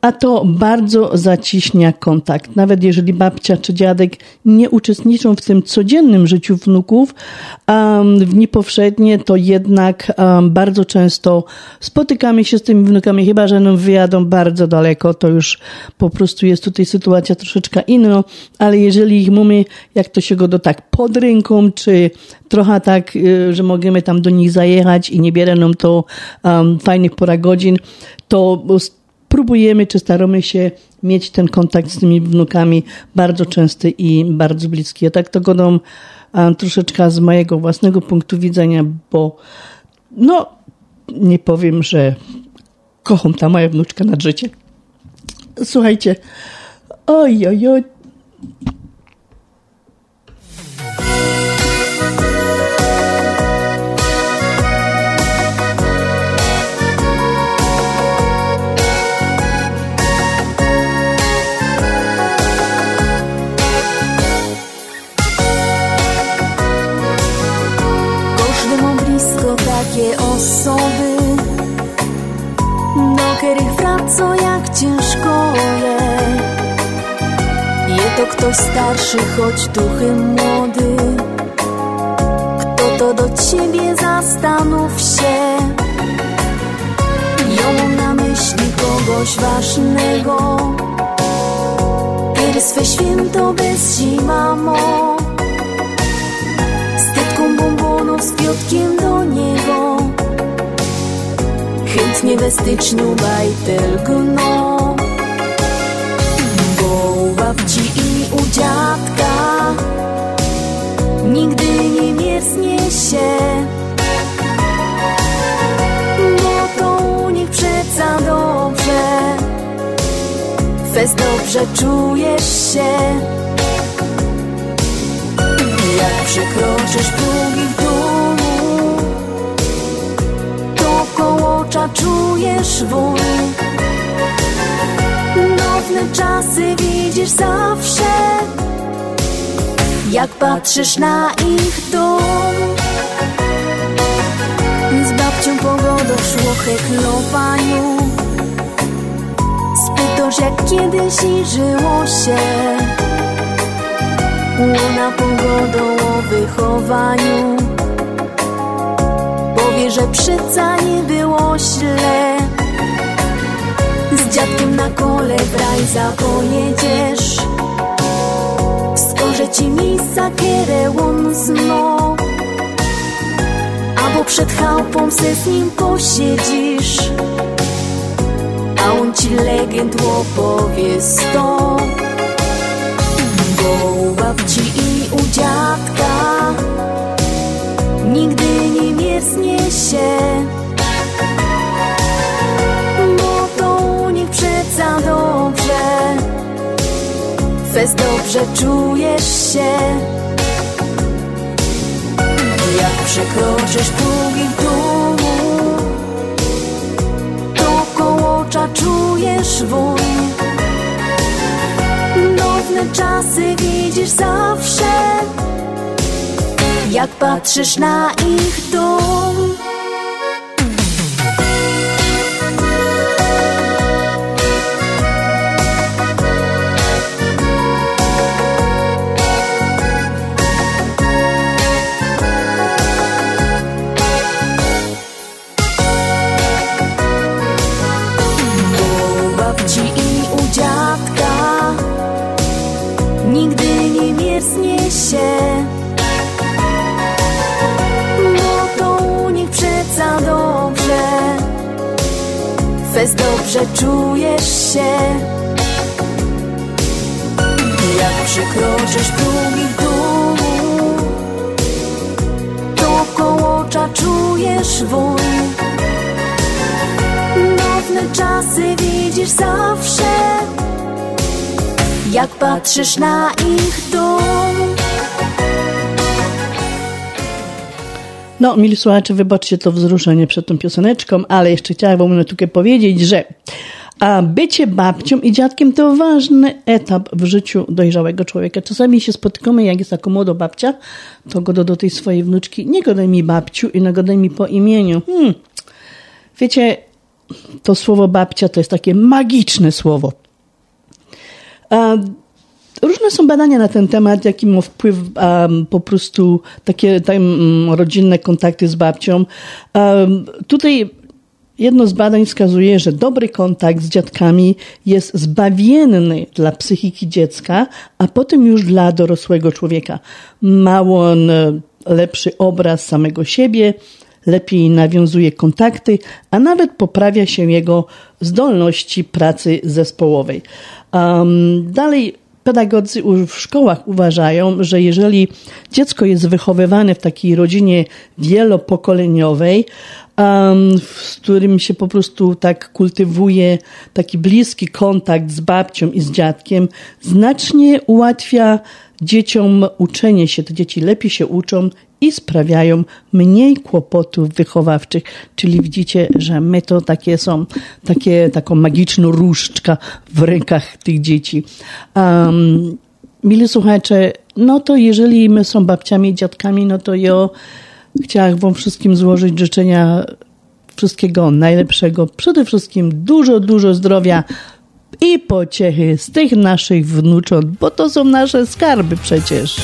a to bardzo zaciśnia kontakt. Nawet jeżeli babcia czy dziadek nie uczestniczą w tym codziennym życiu wnuków, w dni powszednie, to jednak bardzo często spotykamy się z tymi wnukami, chyba że nam wyjadą bardzo daleko, to już po prostu jest tutaj sytuacja troszeczkę inna, ale jeżeli ich mamy, jak to się go do tak pod ręką, czy trochę tak, y, że możemy tam do nich zajechać i nie bierze nam to fajnych pora godzin, to próbujemy czy staramy się mieć ten kontakt z tymi wnukami bardzo częsty i bardzo bliski. Ja tak to godam troszeczkę z mojego własnego punktu widzenia, bo no nie powiem, że kocham ta moja wnuczka nad życie. Słuchajcie, oj, oj, oj. To ktoś starszy, choć duchy młody. Kto to do ciebie zastanów się? Ją na myśli kogoś ważnego. Kiedy swe święto bez ci, mamo. Z tytką bombonów z kwiatkiem do niego. Chętnie we styczniu bajtel gno babci i u dziadka. Nigdy nie mierznie się. Bo to u nich przeca dobrze. Fest dobrze czujesz się. Jak przekroczysz długi dół ocza czujesz wój Czasy widzisz zawsze Jak patrzysz na ich dom. Z babcią pogodą szło heklowaniu Spytasz jak kiedyś i żyło się. Łona pogodą o wychowaniu. Powie, że przyca nie było źle dziadkiem na kole w zapojedziesz Wskorzę ci miejsca, kiedy on zno Albo przed chałupą se z nim posiedzisz. A on ci legend opowie sto. Bo u babci i u dziadka. Nigdy nie mierznie się Fest dobrze czujesz się. Jak przekroczysz długi dół To kołocza czujesz wój Nowne czasy widzisz zawsze. Jak patrzysz na ich dom. Patrzysz na ich dom No, mili słuchacze, wybaczcie to wzruszenie przed tą pioseneczką, ale jeszcze chciałabym tutaj powiedzieć, że a bycie babcią i dziadkiem to ważny etap w życiu dojrzałego człowieka. Czasami się spotykamy, jak jest taka młoda babcia, to go do, do tej swojej wnuczki, nie godaj mi babciu i nie godaj mi po imieniu. Hmm. Wiecie, to słowo babcia to jest takie magiczne słowo. Różne są badania na ten temat, jaki ma wpływ um, po prostu takie tam, rodzinne kontakty z babcią. Um, tutaj jedno z badań wskazuje, że dobry kontakt z dziadkami jest zbawienny dla psychiki dziecka, a potem już dla dorosłego człowieka. Ma on e, lepszy obraz samego siebie, lepiej nawiązuje kontakty, a nawet poprawia się jego zdolności pracy zespołowej. Um, dalej pedagodzy w szkołach uważają, że jeżeli dziecko jest wychowywane w takiej rodzinie wielopokoleniowej, z którym się po prostu tak kultywuje taki bliski kontakt z babcią i z dziadkiem, znacznie ułatwia dzieciom uczenie się. Te dzieci lepiej się uczą i sprawiają mniej kłopotów wychowawczych. Czyli widzicie, że my to takie są, takie, taką magiczną różdżka w rękach tych dzieci. Um, mili słuchacze, no to jeżeli my są babciami i dziadkami, no to ja chciałam wam wszystkim złożyć życzenia wszystkiego najlepszego. Przede wszystkim dużo, dużo zdrowia, i pociechy z tych naszych wnucząt, bo to są nasze skarby przecież.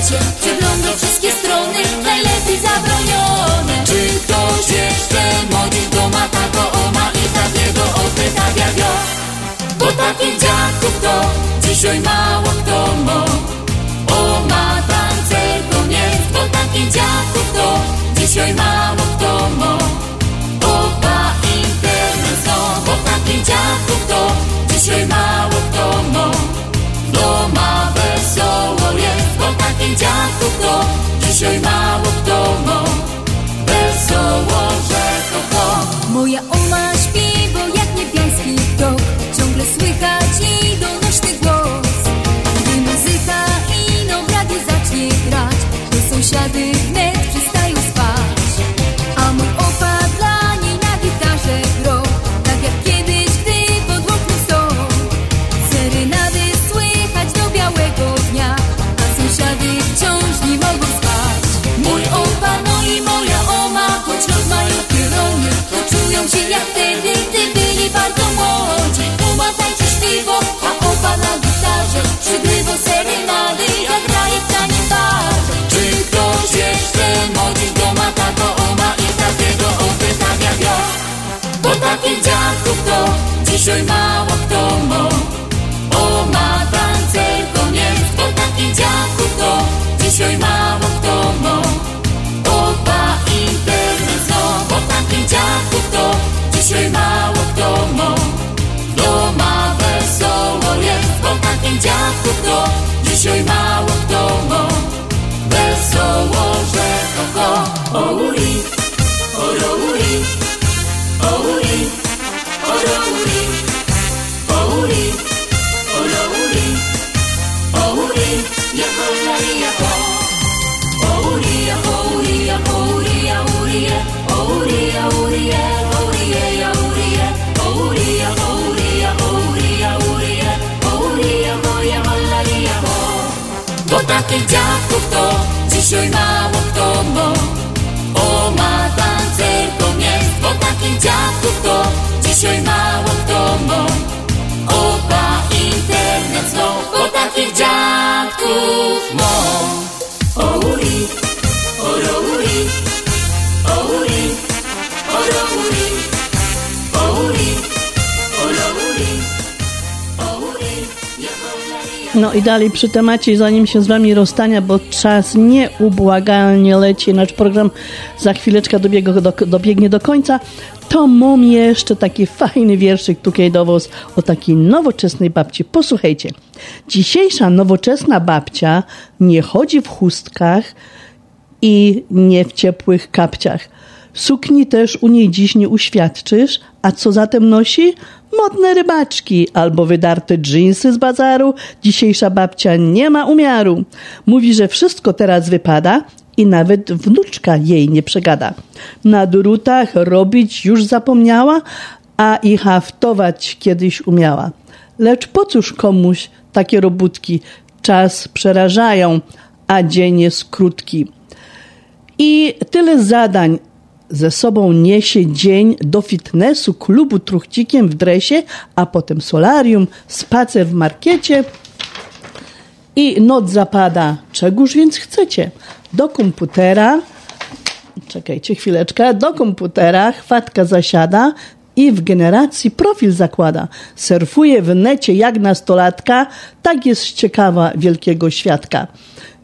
Przegląda wszystkie strony, najlepiej zabronione. Czy ktoś jeszcze modzi do ma tato oma i takiego opytawia wio Bo takich dziadków to dzisiaj mało kto ma. Oma tancerką jest, bo takich dziadków to dzisiaj mało kto ma. Opa internet no, bo takich dziadków to dzisiaj mało kto ma dziadków to dzisiaj mało kto ma. Wesoło, że to to. Moja dzisiaj mało kto ma. Oma tancerką jest, bo takich dziadków to dzisiaj mało kto ma. Opa internet no, bo takich dziadków to dzisiaj mało kto ma. Doma wesoło jest, bo takich dziadków to dzisiaj mało kto takich dziadków to dzisiaj mało kto ma. O ma tancerką jest, bo takich dziadków to dzisiaj mało kto ma. Opa internet no, bo takich dziadków ma. No i dalej przy temacie, zanim się z Wami rozstania, bo czas nieubłagalnie leci, nasz program za chwileczkę dobiegnie do, dobiegnie do końca, to mam jeszcze taki fajny wierszyk tutaj do Was o takiej nowoczesnej babci. Posłuchajcie. Dzisiejsza nowoczesna babcia nie chodzi w chustkach i nie w ciepłych kapciach. Sukni też u niej dziś nie uświadczysz, a co zatem nosi? Modne rybaczki albo wydarte dżinsy z bazaru. Dzisiejsza babcia nie ma umiaru. Mówi, że wszystko teraz wypada i nawet wnuczka jej nie przegada. Na drutach robić już zapomniała, a i haftować kiedyś umiała. Lecz po cóż komuś takie robótki? Czas przerażają, a dzień jest krótki. I tyle zadań ze sobą niesie dzień do fitnessu, klubu truchcikiem w dresie, a potem solarium, spacer w markiecie i noc zapada. Czegóż więc chcecie? Do komputera, czekajcie chwileczkę, do komputera chwatka zasiada i w generacji profil zakłada. Surfuje w necie jak nastolatka, tak jest ciekawa wielkiego świadka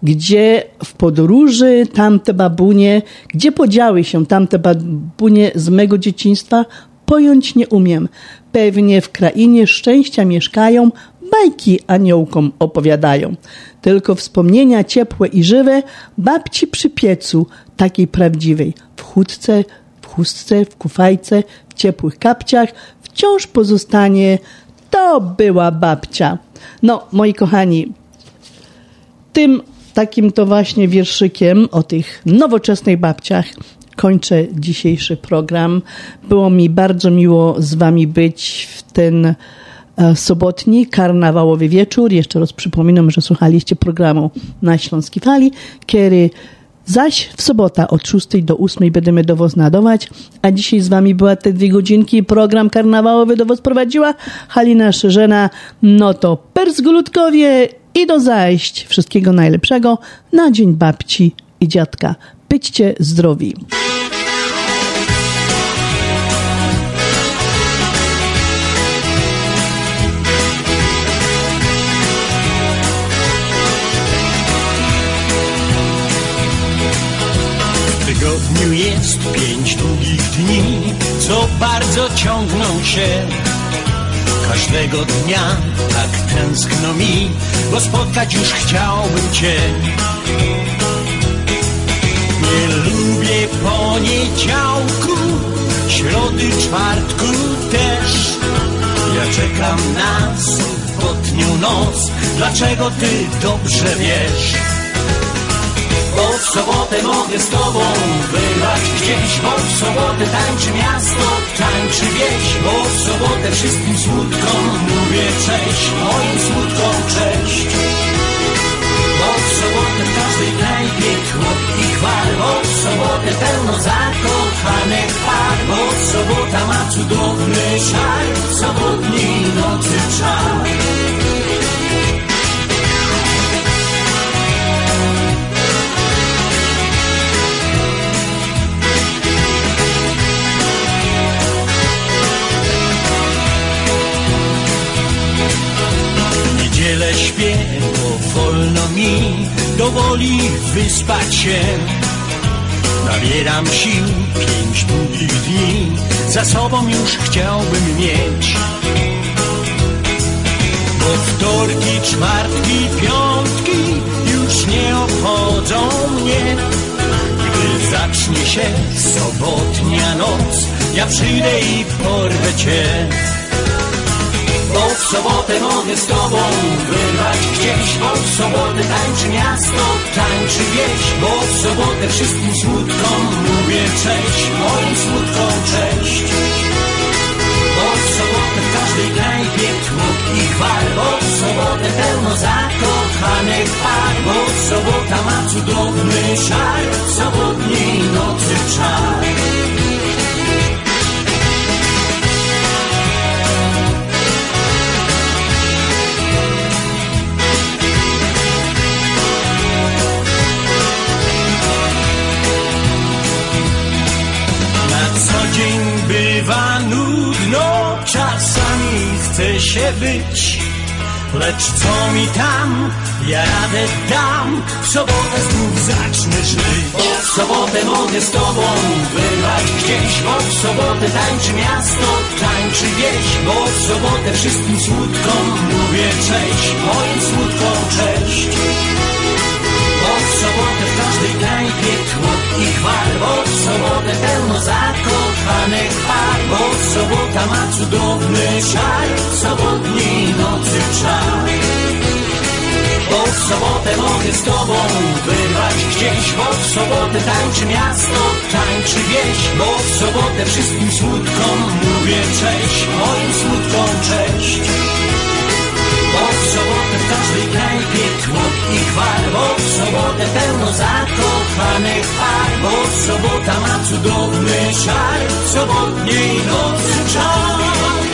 gdzie w podróży tamte babunie, gdzie podziały się tamte babunie z mego dzieciństwa, pojąć nie umiem. Pewnie w krainie szczęścia mieszkają, bajki aniołkom opowiadają. Tylko wspomnienia ciepłe i żywe babci przy piecu, takiej prawdziwej, w chustce, w chustce, w kufajce, w ciepłych kapciach, wciąż pozostanie to była babcia. No, moi kochani, tym takim to właśnie wierszykiem o tych nowoczesnych babciach kończę dzisiejszy program. Było mi bardzo miło z Wami być w ten e, sobotni, karnawałowy wieczór. Jeszcze raz przypominam, że słuchaliście programu na Śląskiej Fali, kiedy zaś w sobota od 6 do 8 będziemy do Was nadawać, a dzisiaj z Wami była te dwie godzinki program karnawałowy do Was prowadziła Halina Szerzena. No to persgulutkowie i do zajść. Wszystkiego najlepszego na Dzień Babci i Dziadka. Byćcie zdrowi. Tygodniu jest pięć długich dni, co bardzo ciągną się. Każdego dnia tak tęskno mi, bo spotkać już chciałbym Cię. Nie lubię poniedziałku, środy, czwartku też. Ja czekam na sobotnią noc, dlaczego Ty dobrze wiesz? Bo w sobotę mogę z tobą bywać. Gdzieś Bo w sobotę tańczy miasto, tańczy wieś Bo w sobotę wszystkim smutkom mówię cześć Moim smutkom cześć. Bo w sobotę w każdej knajpie tłok i chwal Bo w sobotę pełno zakochanych par Bo sobota ma cudowny szal Sobotni nocy czar niedzielę śpię, bo wolno mi do woli wyspać się. Nabieram sił, pięć długich dni za sobą już chciałbym mieć. Bo wtorki, czwartki, piątki już nie obchodzą mnie. Gdy zacznie się sobotnia noc, ja przyjdę i porwę cię. Bo w sobotę mogę z tobą wyrwać gdzieś Bo w sobotę tańczy miasto, tańczy wieś. Bo w sobotę wszystkim smutkom mówię cześć. Moim smutkom cześć. Bo w sobotę w każdej knajpie tłok i chwal Bo w sobotę pełno zakochanych par. Bo sobota ma cudowny szal Sobotniej nocy czar czasami chce się być. Lecz co mi tam, ja radę dam, w sobotę znów zacznę żyć. Bo w sobotę mogę z tobą wyrwać gdzieś, bo w sobotę tańczy miasto, tańczy wieś, bo w sobotę wszystkim smutkom mówię cześć, moim smutkom cześć. Bo w każdej knajpie tłok i chwal Bo w sobotę pełno zakochanych par. Bo sobota ma cudowny szal Sobotniej nocy czar Bo w sobotę mogę z tobą wyrwać gdzieś Bo w sobotę tańczy miasto, tańczy wieś. Bo w sobotę wszystkim smutkom mówię cześć. Moim smutkom cześć bo w sobotę w każdej knajpie tłok i chwal. Bo w sobotę pełno zakochanych par. Bo sobota ma cudowny szal Sobotniej nocy czar